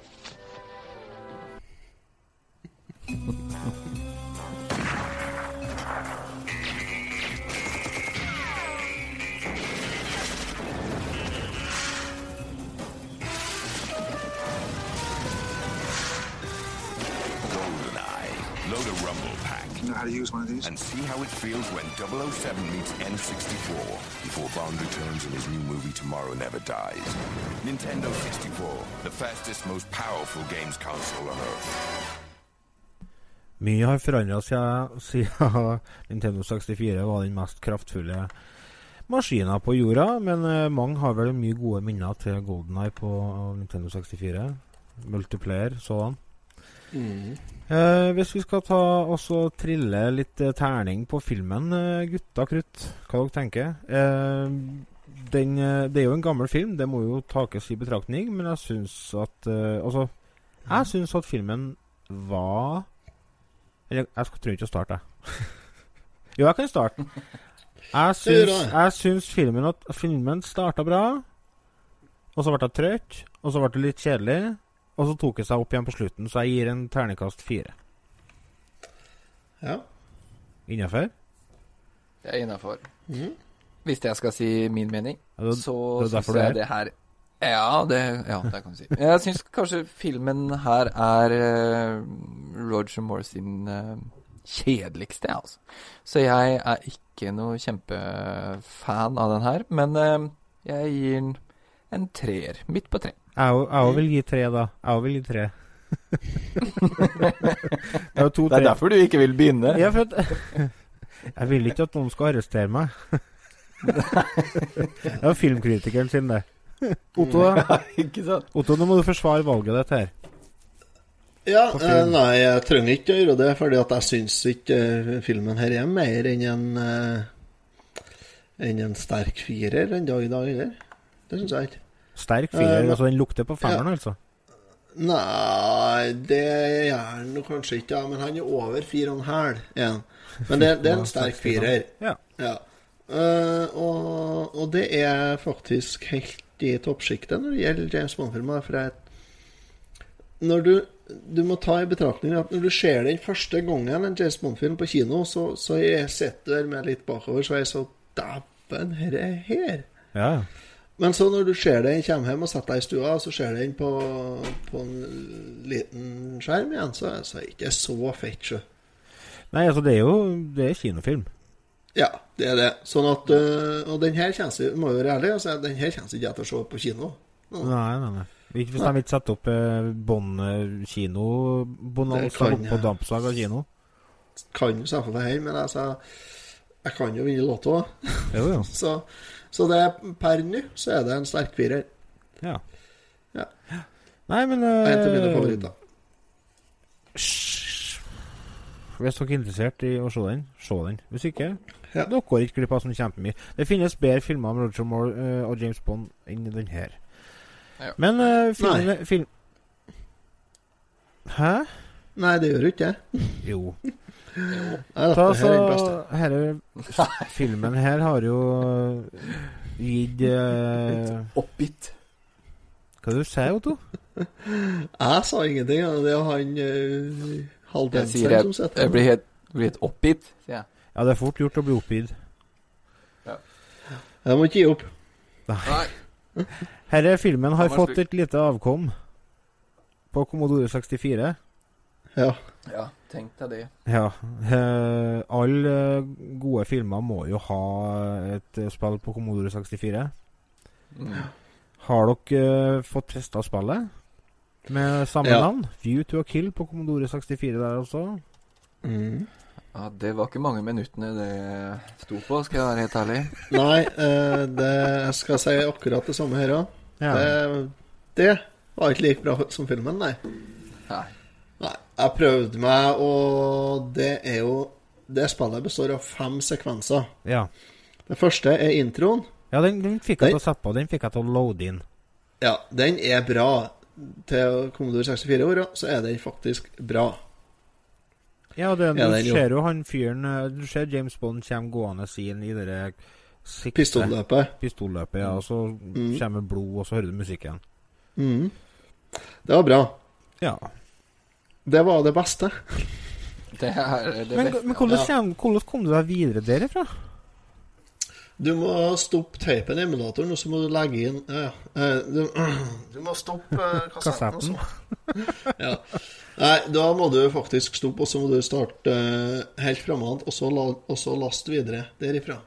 And see how it feels when 007 meets N64 before Bond returns in his new movie Tomorrow Never Dies. Nintendo 64, the fastest, most powerful games console on Earth. Mye har forandra seg siden Nintendo 64 var den mest kraftfulle maskina på jorda, men eh, mange har vel mye gode minner til Golden Eye på Nintendo 64. Multiplayer sådan. Mm. Eh, hvis vi skal ta også trille litt eh, terning på filmen, eh, gutta krutt, hva dere tenker? Eh, den, det er jo en gammel film, det må jo takes i betraktning, men jeg syns at eh, Altså, jeg syns at filmen var Eller jeg tror ikke å starte, jeg. jo, jeg kan starte. Jeg syns, jeg syns filmen, at filmen starta bra, og så ble jeg trøtt, og så ble det litt kjedelig. Og så tok det seg opp igjen på slutten, så jeg gir en ternekast fire. Ja. Innafor? Det er innafor. Mm. Hvis jeg skal si min mening, Ja, det- så syns jeg det her ja det, ja, det kan du si. Jeg syns kanskje filmen her er eh, Roger Moore sin eh, kjedeligste, altså. Så jeg er ikke noe kjempefan av den her, men eh, jeg gir den en treer. Midt på tre. Jeg òg- jeg vil gi tre, da. Jeg òg vil gi tre. det er to Det er derfor du ikke vil begynne. Ja, for at Jeg vil ikke at noen skal arrestere meg. det er jo filmkritikeren sin, det. Otto, ja, ikke sant? Otto, nå må du forsvare valget ditt her. Ja, eh, nei, jeg trenger ikke å gjøre det, fordi at jeg syns ikke eh, filmen her er mer enn en eh, Enn en sterk firer en dag i dag, heller. Det syns jeg ikke. Sterk firer. Eh, altså den lukter på femmeren, altså. Nei, det gjør han kanskje ikke, ja, men han er over fire og en hæl. Men det, det er en sterk firer. Ja. Ja. Uh, og, og det er faktisk helt i toppsjiktet når det gjelder James Bond-filmer. For jeg, når du, du må ta i betraktning at når du ser den første gangen en James Bond-film på kino, så, så jeg sitter der med litt bakover, så jeg så Dæven, her er her. Ja. Men så når du ser den, kommer hjem og setter deg i stua, og så ser den på, på en liten skjerm igjen, så, så er det ikke så fett, sjø. Nei, altså, det er jo Det er kinofilm. Ja, det er det. Sånn at øh, Og den her kjennes Må jo være ærlig, altså, den her kjennes ikke jeg til å se på kino. Nå. Nei, nei, nei. Ikke hvis de ikke setter opp eh, Bånd eh, kino Bonanza på dampslag av kino. Kan jo selvfølgelig her, men altså Jeg kan jo vinne Lotto. Jo, jo. så, så det er per nå så er det en sterk firer. Ja. Ja. Nei, men En av mine eh, favoritter. Hvis dere er interessert i å se den, se den. Hvis ikke, Ja. dere går ikke glipp av sånn kjempemye. Det finnes bedre filmer om Roger Moore uh, og James Bond enn den her. Ja. Men uh, filmen film... Hæ? Nei, det gjør jo ikke det. Jo. Ta, så, her er filmen her har jo gitt uh, Oppgitt. Hva du sier Otto? Jeg sa ingenting. Det er han uh, jeg, som sitter jeg blir helt, blir helt oppgitt, sier jeg. Ja, det er fort gjort å bli oppgitt. Jeg må ikke gi opp. Nei. Herre filmen har fått et lite avkom på Commodore 64. Ja. Ja, tenk deg det. Ja. eh, alle eh, gode filmer må jo ha et eh, spill på Commodore 64. Mm. Har dere eh, fått testa spillet med samme Ja. navn? View to a Kill på Commodore 64 der altså. Mm. Ja, det var ikke mange minuttene det sto på, skal jeg være helt ærlig. Nei, eh, det jeg skal si akkurat det samme her òg. Ja. Det, det var ikke like bra som filmen, nei. Nei. Nei, Jeg prøvde meg, og det er jo Det spillet består av fem sekvenser. Ja. Det første er introen. Ja, den, den fikk jeg til å sette på. Den fikk jeg til å loade inn. Ja, den er bra. Til Commodore 64-åra så er den faktisk bra. Ja, det, du ser jo han fyren eh, Du ser James Bond kommer gående inn i det Pistolløpet. Pistolløpet, ja. Og så Mm. kommer blod, og så hører du musikken. Mm. Det var bra. Ja. Det var det beste. Det er det Men, beste. men hvordan, Ja. kom, hvordan kom du deg videre derifra? Du må stoppe teipen i emulatoren, og så må du legge inn ja, eh, du, du må stoppe eh, kassetten. ja. Nei, da må du faktisk stoppe, og så må du starte eh, helt framad, og så, og så laste videre derifra.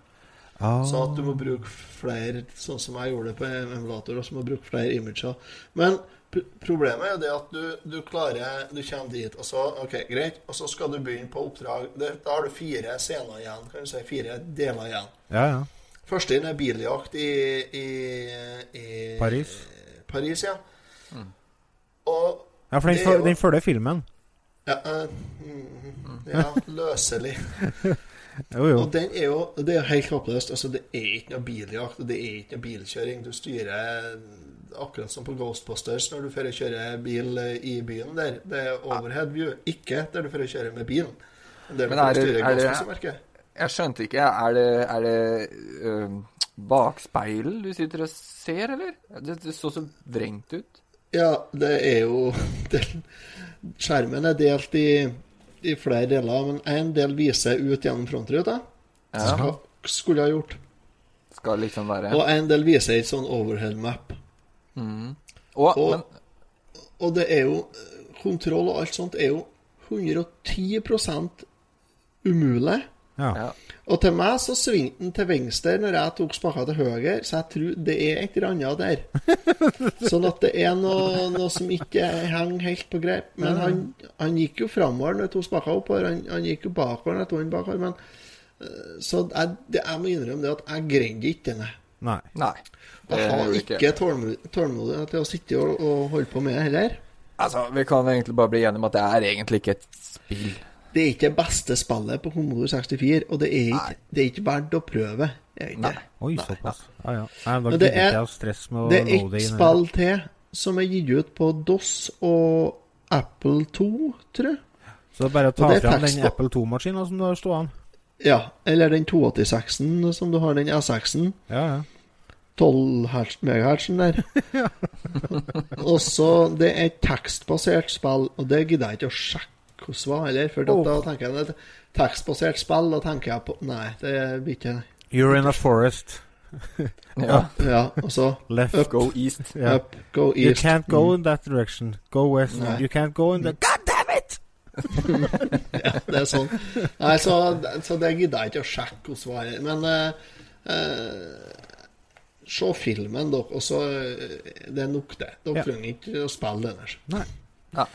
Ah. Så at du må bruke flere, sånn som jeg gjorde det på emulator, og så må du bruke flere imager. Men pr problemet er jo det at du, du klarer Du kommer dit, og så OK, greit, og så skal du begynne på oppdrag. Det, da har du fire scener igjen, kan du si. Fire deler igjen. Ja, ja. Første inn er biljakt i, i, i Paris. Paris, ja. Og Ja, for den, det er jo- den følger filmen. ja, uh, mm, ja, løselig. Jo, jo. Og den er jo Det er jo helt håpløst. Altså, det er ikke noe biljakt, og det er ikke noe bilkjøring. Du styrer akkurat som på Ghostbusters når du fører kjøre bil eh, i byen der. Det er overhead view, ikke der du fører kjøre med bilen. Der du Men er det- er det- Ghostbuster-merket. Jeg skjønte ikke. Er det, er det øh, bakspeilet du sitter og ser, eller? Det, det så så vrengt ut. Ja, det er jo den, Skjermen er delt i, i flere deler, men én del viser ut gjennom frontruta. Ja. Skal, skulle ha gjort. Skal liksom være Og en del viser et sånn overhead map. Mm. Og, Og, men, og det er jo Kontroll og alt sånt er jo 110% umulig. Ja. ja. Og til meg så svingte den til venstre når jeg tok spaka til høyre, så jeg tror det er et eller annet der. sånn at det er noe, noe som ikke henger helt på greip. Men han, han gikk jo framover når jeg tok spaka oppover, han, han gikk jo bakover når jeg tok den bakover. Men, eh, så jeg, det, jeg må innrømme det at jeg greide ikke denne. Nei. Nei. Jeg har ikke tålmod- tålmodighet til å sitte og, og holde på med det heller. Altså, vi kan egentlig bare bli enige om at det er egentlig ikke et spill. Det er ikke det beste spillet på Commodore 64, og det er ikke, det er ikke verdt å prøve. Nei. Oi, såpass. Ja, ja. Nei, Men det er, det er ett spill til som er gitt ut på DOS og Apple 2, tror jeg. Så det er bare å ta fram tekst den Apple 2-maskinen som du har stående. Ja, eller den 286-en som du har, den S6-en. Ja, ja. 12 megahertzen der. og så Det er et tekstbasert spill, og det gidder jeg ikke å sjekke var heller. For Oh. da tenker jeg et tekstbasert spill, da tenker jeg på Nei, det blir ikke. You're in a forest. Ja. Ja, og så Left. Up. Go east. Yeah. Up, go You can't go Mm. in that direction. Go west. Nei. You can't go in the God damn it! ja, det er sånn. Nei, så, så det gidder jeg ikke å sjekke hvordan var. Men uh, uh, se filmen, dere. Og så uh, Det er nok, det. Dere Ja. trenger ikke å spille den her. Nei. Nei.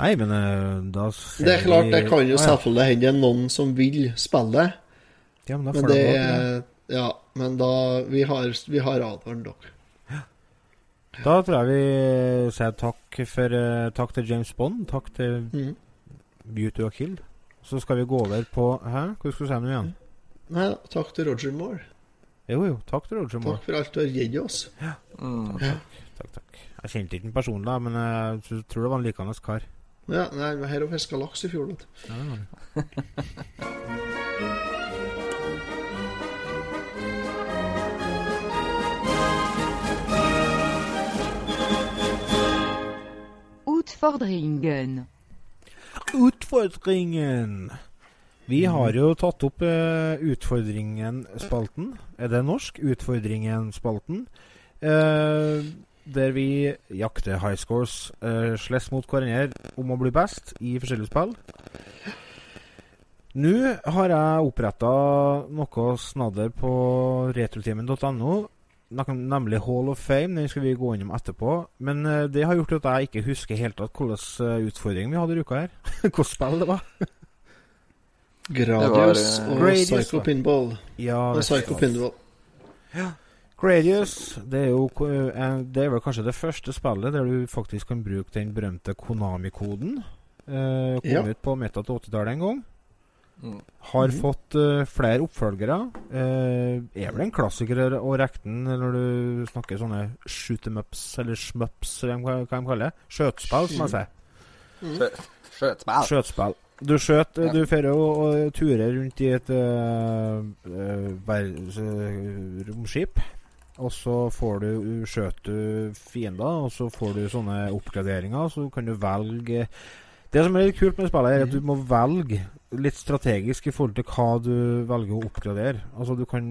Nei, men eh, da Det er klart, det kan jo Ah, ja. selvfølgelig hende det er noen som vil spille. Ja, men da Men det er Ja, men da Vi har, vi har advart dere. Da tror jeg vi sier takk for eh, Takk til James Bond. Takk til Mm. Beauty og Kill. Så skal vi gå over på Hæ? Hva skal du si nå igjen? Nei takk til Roger Moore. Jo, jo. Takk til Roger Moore. Takk for alt du har gitt oss. Mm. Takk, Takk, takk. Jeg kjente ikke den personlig, da, men jeg tror det var en likende kar. Ja, nei, vi har fiska laks i fjor, vet du. Utfordringen. Utfordringen! Vi har jo tatt opp uh, Utfordringen-spalten. Er det norsk? Utfordringen-spalten. Eh, der vi jakter high scores, uh, slåss mot hverandre om å bli best i forskjellige spill. Nå har jeg oppretta noe snadder på retrotimen.no, nemlig Hall of Fame. Den skal vi gå innom etterpå. Men uh, det har gjort at jeg ikke husker helt tatt hvilken eh, utfordring vi hadde i uka her. Hvilket spill det var. Gradius Det var, og Gradius, Psycho. Pinball. Ja, Og Psycho Pinball. Pinball. Gradius, det er jo eh, Det er vel kanskje det første spillet der du faktisk kan bruke den berømte Konami-koden. Eh, kom Ja. ut på Meta til 80-tallet en gang. Mm. Har Mhm. fått uh, flere oppfølgere. Eh, er vel en klassiker å regne den når du snakker sånne shoot em ups, eller shmups, eller hva hva de kaller det. Skjøtespill, som jeg sier. Mm. Skjøtespill. Skjøtespill. Du skjøt Ja. Du drar jo og turer rundt i et uh, romskip. Og så får du skjøt du fiender, og så får du sånne oppgraderinger. Så kan du velge Det som er litt kult med spillet, er at du må velge litt strategisk i forhold til hva du velger å oppgradere. Altså Du kan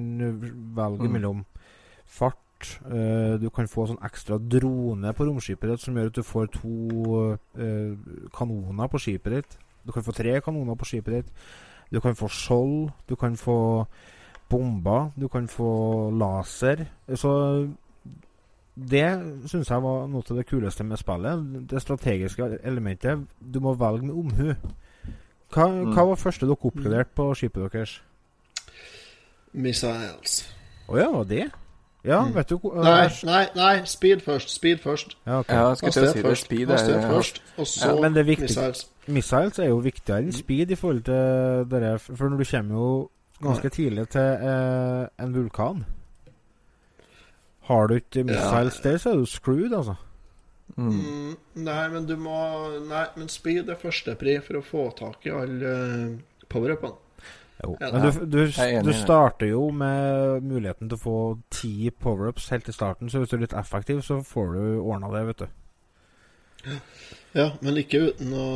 velge Mm. mellom fart Uh, Du kan få sånn ekstra drone på romskipet ditt som gjør at du får to uh, kanoner på skipet ditt. Du kan få tre kanoner på skipet ditt. Du kan få skjold. Du kan få bomber. Du kan få laser. Så det syns jeg var noe av det kuleste med spillet. Det strategiske elementet. Du må velge med omhu. Hva, Mm. hva var første dere oppgraderte på skipet deres? Missiles. Å ja, var det? Ja, Mm. vet du hvor Nei, nei, nei, speed først. Speed først. Ja, okay. Ja, Hastighet si først. Speed er ja. først, og så Ja, men det er missiles. Missiles er jo viktigere enn speed i forhold til dere, for når du kommer jo ganske tidlig til eh, en vulkan Har du ikke missiles der, så er du screwed, altså. Mm. Mm, nei, men du må Nei, men speed er førstepri for å få tak i alle uh, power-upene. Jo. Ja, Men du, du, du starter jo med muligheten til å få ti power-ups helt i starten, så hvis du er litt effektiv, så får du ordna det, vet du. Ja, men ikke uten å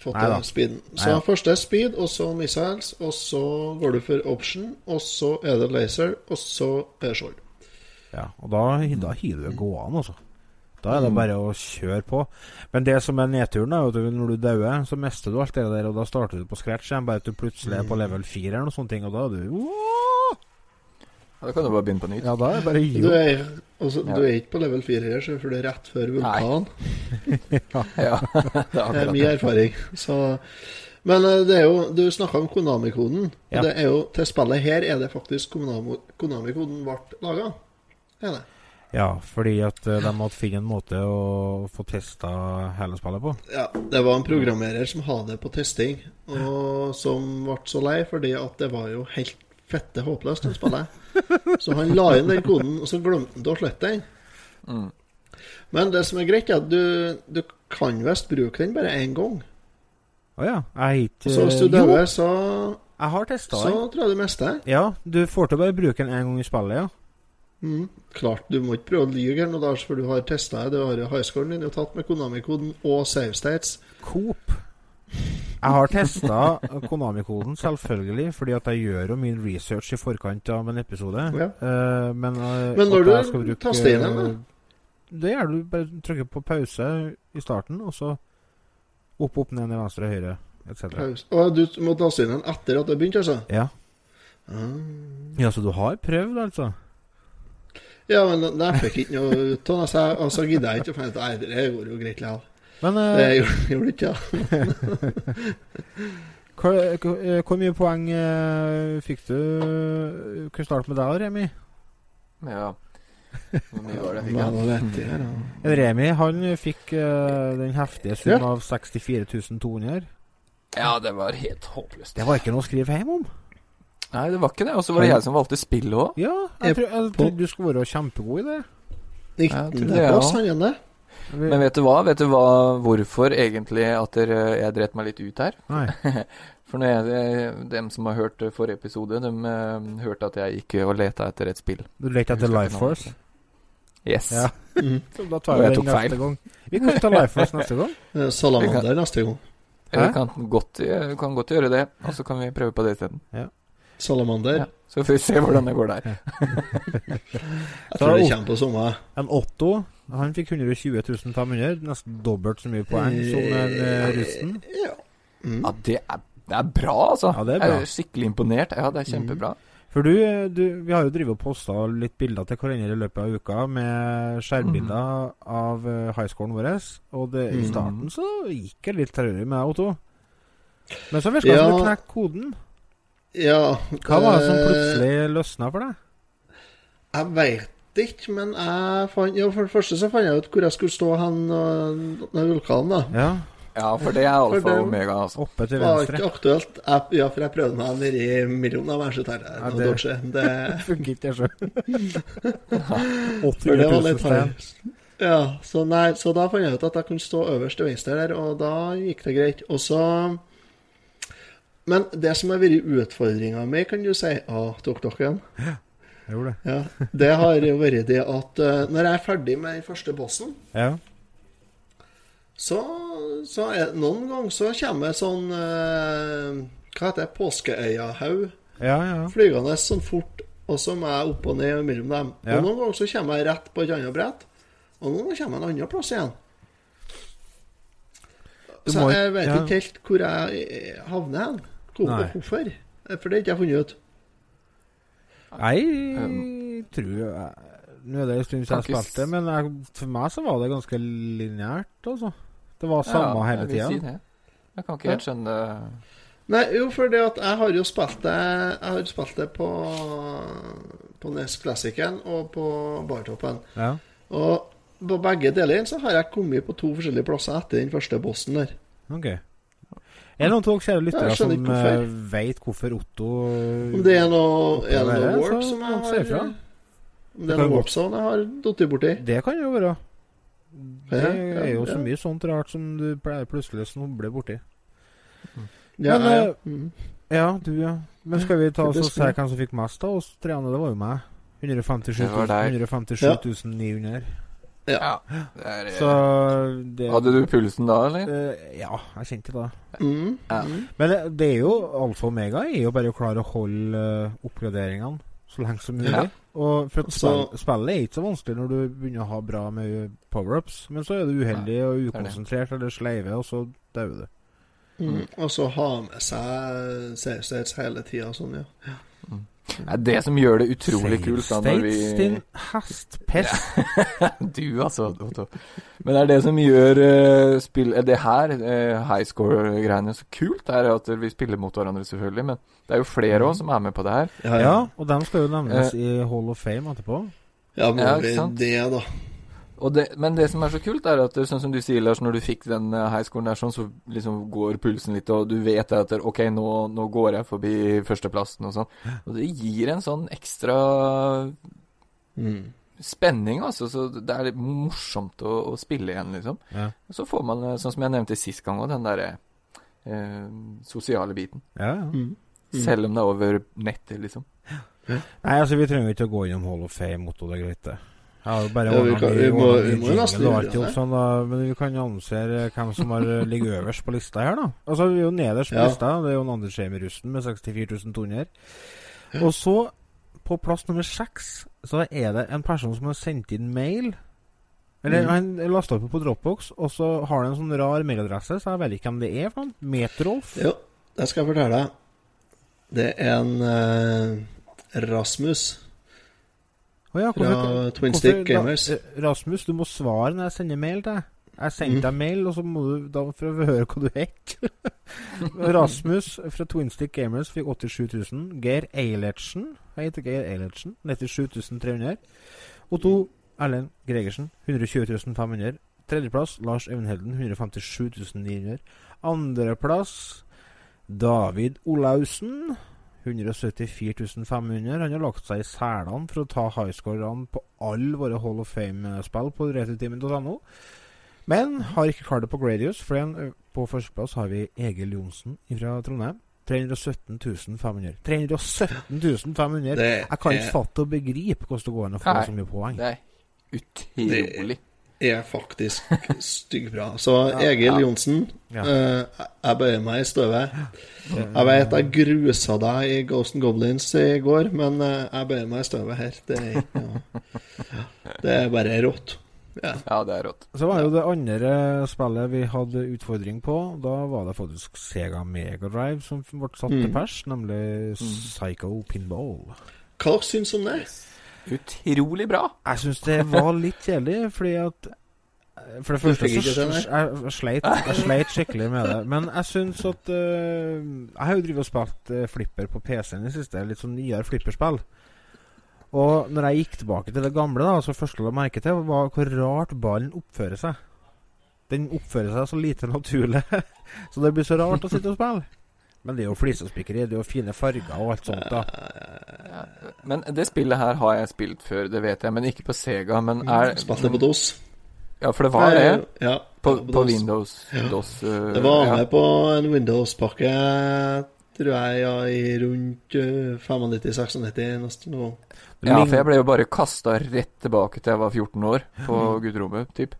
få Neida. speeden. Så Neida. først er speed, og så missiles, og så går du for option, og så er det laser, og så er det skjold. Ja, og da, da hiver du det gående, altså. Da er det Mm. bare å kjøre på. Men det som er nedturen, er at når du dauer, så mister du alt det der, og da starter du på scratch igjen, bare at du plutselig er på level 4 eller noe sånt, og da er du! Ja, Da kan du bare begynne på nytt. Ja, da er det bare å gi Du opp. er, altså, Ja. du er ikke på level 4 her, så for det er rett før vulkanen. Ja, det er Det er akkurat det. erfaring. Så, men eh, det er jo Du snakka om Konami-koden. Ja. Og det er jo til spillet her er det faktisk Konami- Konami-koden ble laga. Er det? Ja, fordi at eh, de måtte finne en måte å få testa hele spillet på. Ja, det var en programmerer som hadde det på testing, og som ble så lei fordi at det var jo helt fette håpløst å spille. Så han la inn den koden, og så glemte han å slette den. Mm. Men det som er greit, er at du, du kan visst bruke den bare én gang. Å ja. Jeg har ikke Så hvis du dør, så, jeg har testa så tror jeg du mister den. Ja, du får til å bare bruke den én gang i spillet, ja. Mm. Klart, du må ikke prøve å lyve her nå, Lars, for du har testa det. Du har highscoren din jo tatt med Konami-koden og save states. Coop. Jeg har testa Konami-koden, selvfølgelig, fordi at jeg gjør jo min research i forkant av en episode. Ja. Uh, men, uh, Men når du bruke, taster inn den, Det gjør du. Bare trykker på pause i starten, og så opp, opp, ned, ned, venstre, høyre, etc. Og du må taste inn den etter at det har begynt, altså? Ja. Ah. ja, så du har prøvd, altså? Ja, men jeg fikk ikke noe av så og så gidder jeg ikke å finne ut Nei, det går jo greit likevel. Men uh, Det gjorde, du det ikke, Hvor, hvor, eh, hvor mye poeng uh, fikk du? Kan starte med deg, Remi? Ja. Hvor mye var det jeg fikk? Ja? da? Remi han fikk uh, den heftige sum Ja. av 64 200. ja, det var helt håpløst. Det var ikke noe å skrive hjem om. Nei, det var ikke det. Og så var det jeg som valgte spillet òg. Ja, jeg, tror, jeg trodde du skulle være kjempegod i det. Tror det, 19.-plass, ja. Men vet du hva? Vet du hva hvorfor egentlig at dere, jeg dreit meg litt ut her? Nei. For når jeg, dem som har hørt eh, forrige episode, de eh, hørte at jeg gikk og leta etter et spill. Du lekte etter Life Force? Yes. Ja. Mm. Så da tar Og vi jeg den tok neste feil. gang. Vi kan ta Life Force neste gang. Eh, Salamander neste gang. Hæ? kan godt, kan godt gjøre det, og så kan vi prøve på det isteden. Salamander. Ja. Så får vi se hvordan det går der. Jeg tror det kommer på sommer. En Otto han fikk 120 500, nesten dobbelt så mye poeng som en uh, russen. Ja. Mm. Ja, det er, det er bra, altså. Ja, det er bra. Jeg er skikkelig imponert. Ja, det er kjempebra. For du, du, vi har jo drevet og posta litt bilder til hverandre i løpet av uka med skjermbilder av uh, highscoren vår. Og det, i Mhm. starten så gikk det litt traurig med deg, Otto. Men så virka det som Ja. du knekte koden. Ja Hva var det som eh, plutselig løsna for deg? Jeg veit ikke, men jeg fant Jo, for det første så fant jeg ut hvor jeg skulle stå hen når vulkanen, da. Ja, Ja, for det er alfa og omega, altså. oppe til venstre. Det var ikke aktuelt. Jeg, ja, for jeg prøvde meg nedi millionen av jeg Ja, det- dodge. Det, Funker ikke, det sjøl. for var 800 000 litt stein. Ja, så, nei, så da fant jeg ut at jeg kunne stå øverst til venstre der, og da gikk det greit. Og så Men det som har vært utfordringa mi, kan du si Å, tok-tokken. Jeg gjorde det. Ja, det har jo vært det at eh, når jeg er ferdig med den første bossen, Ja. så, så er noen ganger så kommer sånn eh, Hva heter det? Påskeøyahaug Ja, ja. flygende sånn fort, og så må jeg opp og ned mellom dem. Og noen ganger så kommer jeg rett på et annet brett, og noen ganger kommer jeg en annen plass igjen. Du Så må jeg vet ikke helt hvor jeg eh, havner hen. Hvorfor. For det har ikke jeg funnet ut. Jeg tror jeg, Nå er det en stund siden jeg spilte, men jeg, for meg så var det ganske lineært, altså. Det var samme Ja, hele tida. si. Jeg kan ikke helt skjønne Nei, jo, for det at jeg har jo spilt det Jeg har spilt det på På NES Classicen og på Bartoppen. Ja. Og på begge deler så har jeg kommet på to forskjellige plasser etter den første bossen der. Ok. Er det noen av kjære lyttere som hvorfor. uh, veit hvorfor Otto Om det er noe, er det noe warp som jeg har. Om det Det er noe warp zone jeg har datt borti? Det kan jo være. Det er jo så mye sånt rart som du pleier plutselig snubler borti. Ja, Men, ja. eh, Mm. Ja, du, ja. Men skal vi ta oss og se hvem som fikk mest av oss treene? Det var jo meg. 157 Det 157 900. Ja. Det er, Så det Hadde du pulsen da, eller? Eh, ja, jeg kjente det. Mm. Ja. Mm. Men det, det er jo alfa og omega er jo bare å klare å holde eh, oppgraderingene så lenge som mulig. Ja. Og for at Så- spill, spillet er ikke så vanskelig når du begynner å ha bra med power-ups, men så er du uheldig og er ukonsentrert eller sleive, og så dauer du. Mm. Og så ha med seg save hele tida sånn, ja. Det er det som gjør det utrolig Save kult da når vi States, din hestpest. Du, altså. Otto. Men det er det som gjør uh, spill eh, Det her, uh, high score-greiene, så kult. er at vi spiller mot hverandre, selvfølgelig. Men det er jo flere òg som er med på det her. Ja, Ja, og de skal jo nevnes uh, i Hall of Fame etterpå. Ja, men Ja, det, da. Og det, men det som er så kult, er at eh, sånn som du sier, Lars, når du fikk den highscoren der, sånn, så liksom går pulsen litt, og du vet at ok, nå, nå går jeg forbi førsteplassen og sånn. Og det gir en sånn ekstra Mm. spenning, altså. Så det er litt morsomt å, å spille igjen, liksom. Ja. Og så får man, eh, sånn som jeg nevnte sist gang òg, den derre eh, sosiale biten. Ja, ja. Mm. Selv om det er over nettet, liksom. Nei, altså, vi trenger ikke å gå innom Hall of Fame, Motto, det er greit, det. Jo bare Ja, vi vi må- vi må jingle nesten gjøre det. sånn, da, Men vi kan annonsere hvem som har eh, ligger øverst på lista her, da. Altså, vi er jo nederst på Ja. lista. Det er jo en Anders Jamie Rusten med 64 200. Og så, på plass nummer seks, så er det en person som har sendt inn mail. Eller Mm. han lasta opp på Dropbox, og så har han en sånn rar mailadresse, så jeg vet ikke hvem det er. for noen. Metrolf? Jo, det skal jeg fortelle deg. Det er en uh, Rasmus. Å ja, Fra Twin hvorfor- Stick Gamers. Rasmus, du må svare når jeg sender mail til deg. Jeg sendte Mm. deg mail, og så må du da for å høre hva du het. Rasmus fra Twin Stick Gamers fikk 87 000. Geir Eilertsen Jeg heter Geir Eilertsen. 97 300. Otto Erlend Gregersen 120 500. Tredjeplass Lars Evenhelden 157 900. Andreplass David Olaussen 174 500. Han har lagt seg i selene for å ta highscorerne på alle våre Hall of Fame-spill på returtimen.no. Men har ikke klart det på Gradius. For en, på førsteplass har vi Egil Johnsen fra Trondheim. 317 500. 317 500! Jeg kan ikke fatte og begripe hvordan det går an å få så mye poeng. Det er utrolig. Er faktisk styggbra. Så Ja, Egil ja. Johnsen, Ja. eh, jeg bøyer meg i støvet. Jeg vet jeg grusa deg i Ghost and Goblins i går, men eh, jeg bøyer meg i støvet her. Det er ja. Det er bare rått. Ja. Ja, det er rått. Så var det jo det andre spillet vi hadde utfordring på. Da var det faktisk Sega Mega Drive som ble satt til Mm. pers, nemlig Psycho Pinball. Hva syns du om det? Utrolig bra. Jeg syns det var litt kjedelig, fordi at eh, For det første så jeg, sleit, jeg sleit skikkelig med det. Men jeg syns at uh, Jeg har jo drevet og spilt uh, flipper på PC-en i det siste. Litt sånn nyere flipperspill. Og når jeg gikk tilbake til det gamle, da så første jeg la merke til, var hvor rart ballen oppfører seg. Den oppfører seg så lite naturlig. så det blir så rart å sitte og spille. Men det er jo flisespikkeri, det er jo fine farger og alt sånt. da Men det spillet her har jeg spilt før, det vet jeg, men ikke på Sega. Men er Spilte på DOS. Ja, for det var Nei, det. ja, på, på på Windows. Ja. DOS uh, Det var ja. med på en Windows-pakke, tror jeg, ja, i rundt uh, 95-96 nesten nå. Ja, for jeg ble jo bare kasta rett tilbake til jeg var 14 år, på gutterommet, typ.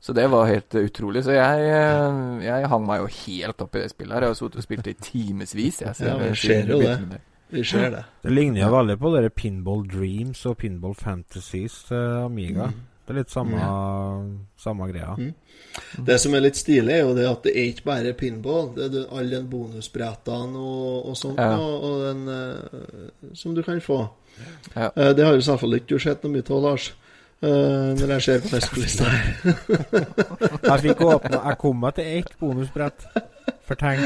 Så det var helt uh, utrolig. Så jeg, uh, jeg hang meg jo helt opp i det spillet her. Jeg har sittet og spilt det i timevis. Ja, vi ser jo det. Vi ser det. Det ligner jo veldig på dere Pinball Dreams og Pinball Fantasies til Amiga. Mm. Det er litt samme, samme greia. Mm. Det som er litt stilig, er jo det at det er ikke bare pinball. Det er alle den bonusbrettene og, og sånt Ja. og, og den eh, som du kan få. Ja. Eh, det har jo selvfølgelig ikke du sett noe mye av, Lars. Eh, når jeg ser på Nestlista her. Jeg fikk åpna Jeg kom meg til ett bonusbrett. For tenk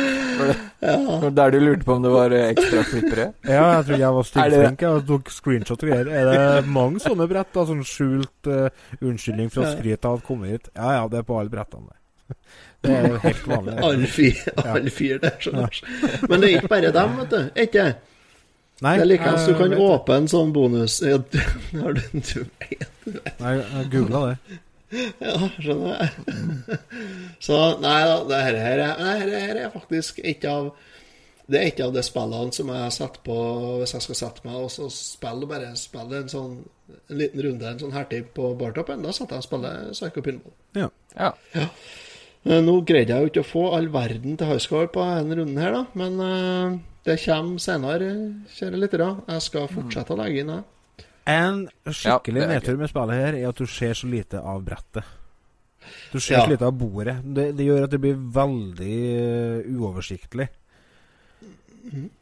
Ja. Det Der du lurte på om det var uh, ekstra flippere? Ja, jeg trodde jeg var styggflink jeg, tok screenshot og greier. Er det mange sånne brett? da Sånn skjult uh, unnskyldning for å skryte av å kommet hit? Ja ja, det er på alle brettene. der. Det er jo helt vanlig. Alle fire, Ja. alle fire der, skjønner du. Men det er ikke bare dem, vet du. Ikke? Nei, det er at du kan vet åpne en sånn bonus har du, en vet Nei, jeg googla det. Ja, skjønner jeg. Så nei da, det her, her, er, her, her er faktisk ikke av Det er ikke av de spillene som jeg setter på hvis jeg skal sette meg og så spille bare spille en sånn en liten runde, en sånn hertig på bartoppen. Da setter jeg og spiller Psycho Pinball. Ja. Ja. ja. Nå greide jeg jo ikke å få all verden til high score på denne runden her, da. Men eh, det kommer senere, kjære lyttere. Jeg skal fortsette å legge inn, jeg. En skikkelig Ja, nedtur med spillet her er at du ser så lite av brettet. Du ser Ja. så lite av bordet. Det, det gjør at det blir veldig eh, uoversiktlig.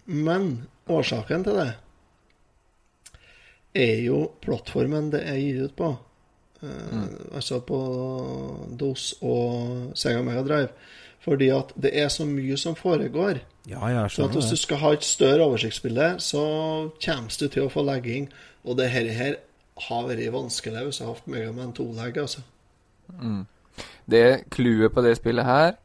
Men årsaken til det er jo plattformen det er gitt ut på. Mm. Altså på DOS og Sega Mega Drive. Fordi at det er så mye som foregår. Ja, jeg Så det. hvis du skal ha et større oversiktsbilde, så kommer du til å få legging. Og det her, her har vært vanskelig hvis jeg har hatt Megaman 2-legg, altså. Mm. Det clouet på det spillet her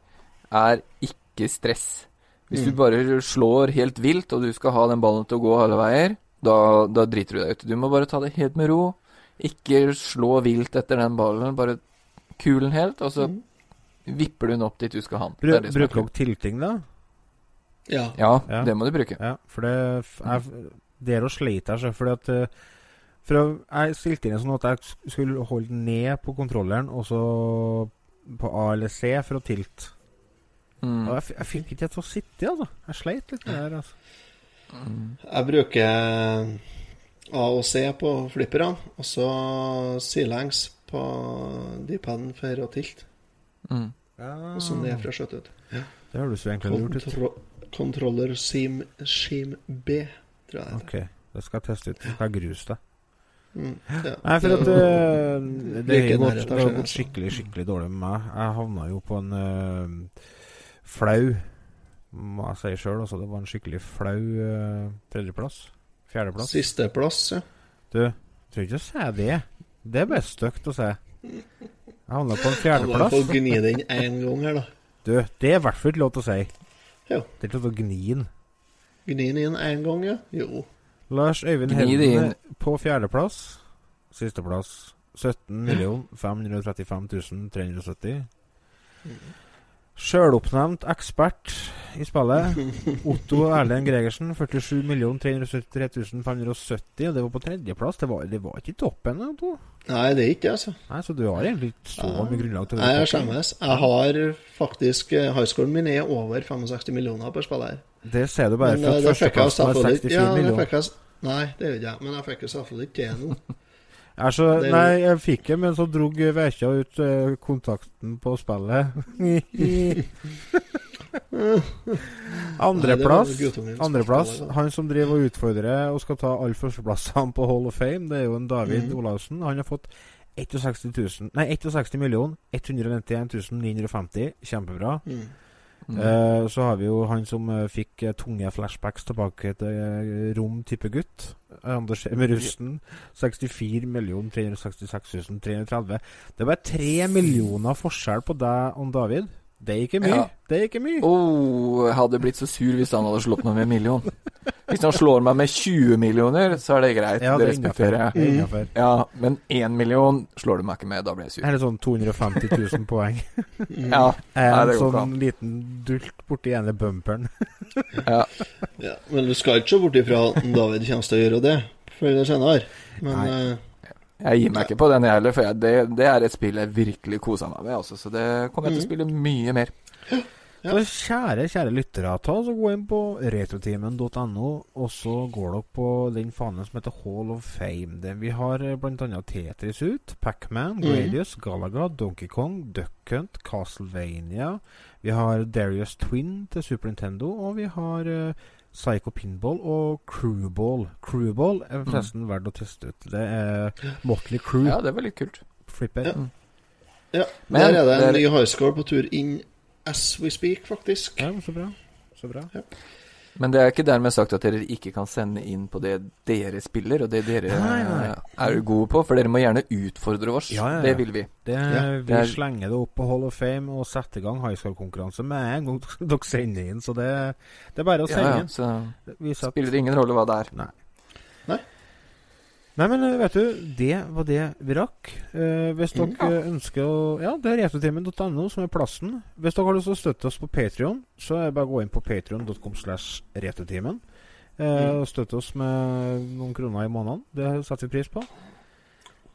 er ikke stress. Hvis du Mm. bare slår helt vilt, og du skal ha den ballen til å gå alle veier, da, da driter du deg ut. Du må bare ta det helt med ro. Ikke slå vilt etter den ballen. Bare kul den helt, og så Mm. vipper du den opp dit du skal ha den. Bru, Det det som bruker dere tilting, da? Ja. Ja, det må du bruke. Ja, for det er Der og sleit jeg, så fordi at eh, For jeg stilte inn sånn at jeg skulle holde ned på kontrolleren, og så på A eller C for å tilte. Mm. Og jeg, jeg fikk ikke til å sitte, altså. Jeg sleit litt med det her, altså. Jeg bruker A og C på flipperne, og så sidelengs på D-paden for å tilte. Mm. Og sånn det er fra skjøtet. Ja. Det høres jo egentlig lurt ut. Controller Sim Shim B, tror jeg det heter. Ok, det skal jeg teste ut. Det skal gruse deg. Mm, ja. Nei, for at Det- eh, det har gått, gått skikkelig skikkelig dårlig med meg. Jeg havna jo på en uh, flau, må jeg si sjøl. Altså, det var en skikkelig flau uh, tredjeplass. Fjerdeplass. Sisteplass, ja. Du, trenger ikke å si det. Det er bare stygt å si. Jeg havna på en fjerdeplass. få gni den én gang her, da. Du, det er i hvert fall ikke lov til å si. Jo. Det er ikke lov å gni den. Gni den inn én gang, ja. Jo. Lars Øyvind Helden på fjerdeplass. Sisteplass 17 535 370. Sjøloppnevnt ekspert i spillet. Otto Erlend Gregersen 47 373 570. Og det var på tredjeplass. Det var, det var ikke toppen. Otto. Nei, det er ikke det, altså. Nei, Så du har egentlig ikke så mye grunnlag til å Nei, jeg skjemmes. Jeg har faktisk Highscoren min er over 65 millioner på spillet her. Det ser du bare Men, eh, det fikk jeg førsteplassen med 64 ja, det millioner. Nei, det gjør ikke jeg. Men jeg fikk jo selvfølgelig ikke det nå. Jeg så, Det nei, jeg fikk det, men så drog Vekja ut uh, kontakten på spillet. Andreplass, andreplass han som driver og utfordrer og skal ta alle førsteplassene på Hall of Fame, det er jo en David mm. Olavsen. Han har fått 61 000, nei, 61 millioner 191 950. Kjempebra. Mm. Mm. Eh, så har vi jo han som uh, fikk uh, tunge flashbacks tilbake til rom type gutt. Anders med rusten. 64 366 330. Det er bare tre millioner forskjell på deg og David. Det er ikke mye. Ja. Det er ikke mye. Oh, jeg hadde blitt så sur hvis han hadde slått meg med en million. Hvis han slår meg med 20 millioner, så er det greit. Ja, det det er respekterer. Er jeg. Ja, men én million slår du meg ikke med. Da blir jeg sur. Eller sånn 250 000 poeng. Ja, En det sånn liten dult borti ene bumperen. Ja. Ja, men du skal ikke se bort ifra at David kommer til å gjøre det før eller senere. Men Nei. Eh, Jeg gir meg ikke på den jeg heller, for jeg, det, det er et spill jeg virkelig koser meg med. Også, så det kommer jeg til å spille mye mer. Ja. Så kjære, kjære lyttere, ta så gå inn på retrotimen.no, og så går dere på den fanen som heter Hall of Fame. Det, vi har bl.a. blant annet Tetris ut, Pacman, Gradius, Gradius, Galaga, Donkey Kong, Duck Hunt, Castlevania. Vi har Darius Twin til Super Nintendo, og vi har eh, Psycho Pinball og Crewball. Crewball er forresten verdt å teste ut. Det er Motley Crew. Ja, det var litt kult. Flipper. Ja. ja, Men der er det en det- ny high score på tur inn as we speak, faktisk. Ja, så bra. Så bra. Men det er ikke dermed sagt at dere ikke kan sende inn på det dere spiller, og det dere Nei, nei. eh, er gode på. For dere må gjerne utfordre oss. Ja, ja, ja. Det vil vi. Det, Ja, vi det er- slenger det opp på Hall of Fame og setter i gang high school-konkurranse med en gang dere sender inn. Så det, det er bare å sende ja, inn. så Vi satt- spiller det ingen rolle hva det er. Nei. Nei, men eh, vet du, det var det vi rakk. Eh, hvis dere Mm. ja. ønsker å Ja, det er retrotimen.no som er plassen. Hvis dere har lyst til å støtte oss på Patrion, så er det bare å gå inn på patrion.com slash retrotimen. Eh, Mm. og støtte oss med noen kroner i måneden. Det setter vi pris på.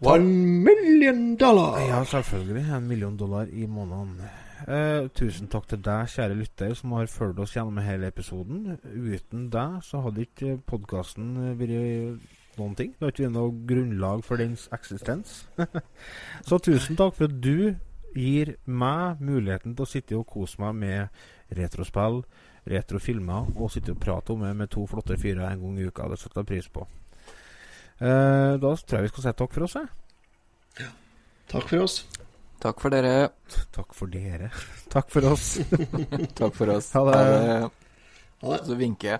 One million dollar! Ja, selvfølgelig. En million dollar i måneden. Eh, tusen takk til deg, kjære lytter, som har fulgt oss gjennom hele episoden. Uten deg så hadde ikke podkasten vært noen ting. Det har ikke vært noe grunnlag for dens eksistens. så tusen takk for at du gir meg muligheten til å sitte og kose meg med retrospill, retrofilmer, og sitte og prate om det med to flotte fyrer en gang i uka. Det setter jeg pris på. Eh, da tror jeg vi skal si takk for oss, jeg. Takk for oss. Takk for dere. Takk for dere. Takk for oss. Takk for oss. Ha det. Ha det. Ha det. Så vinker jeg.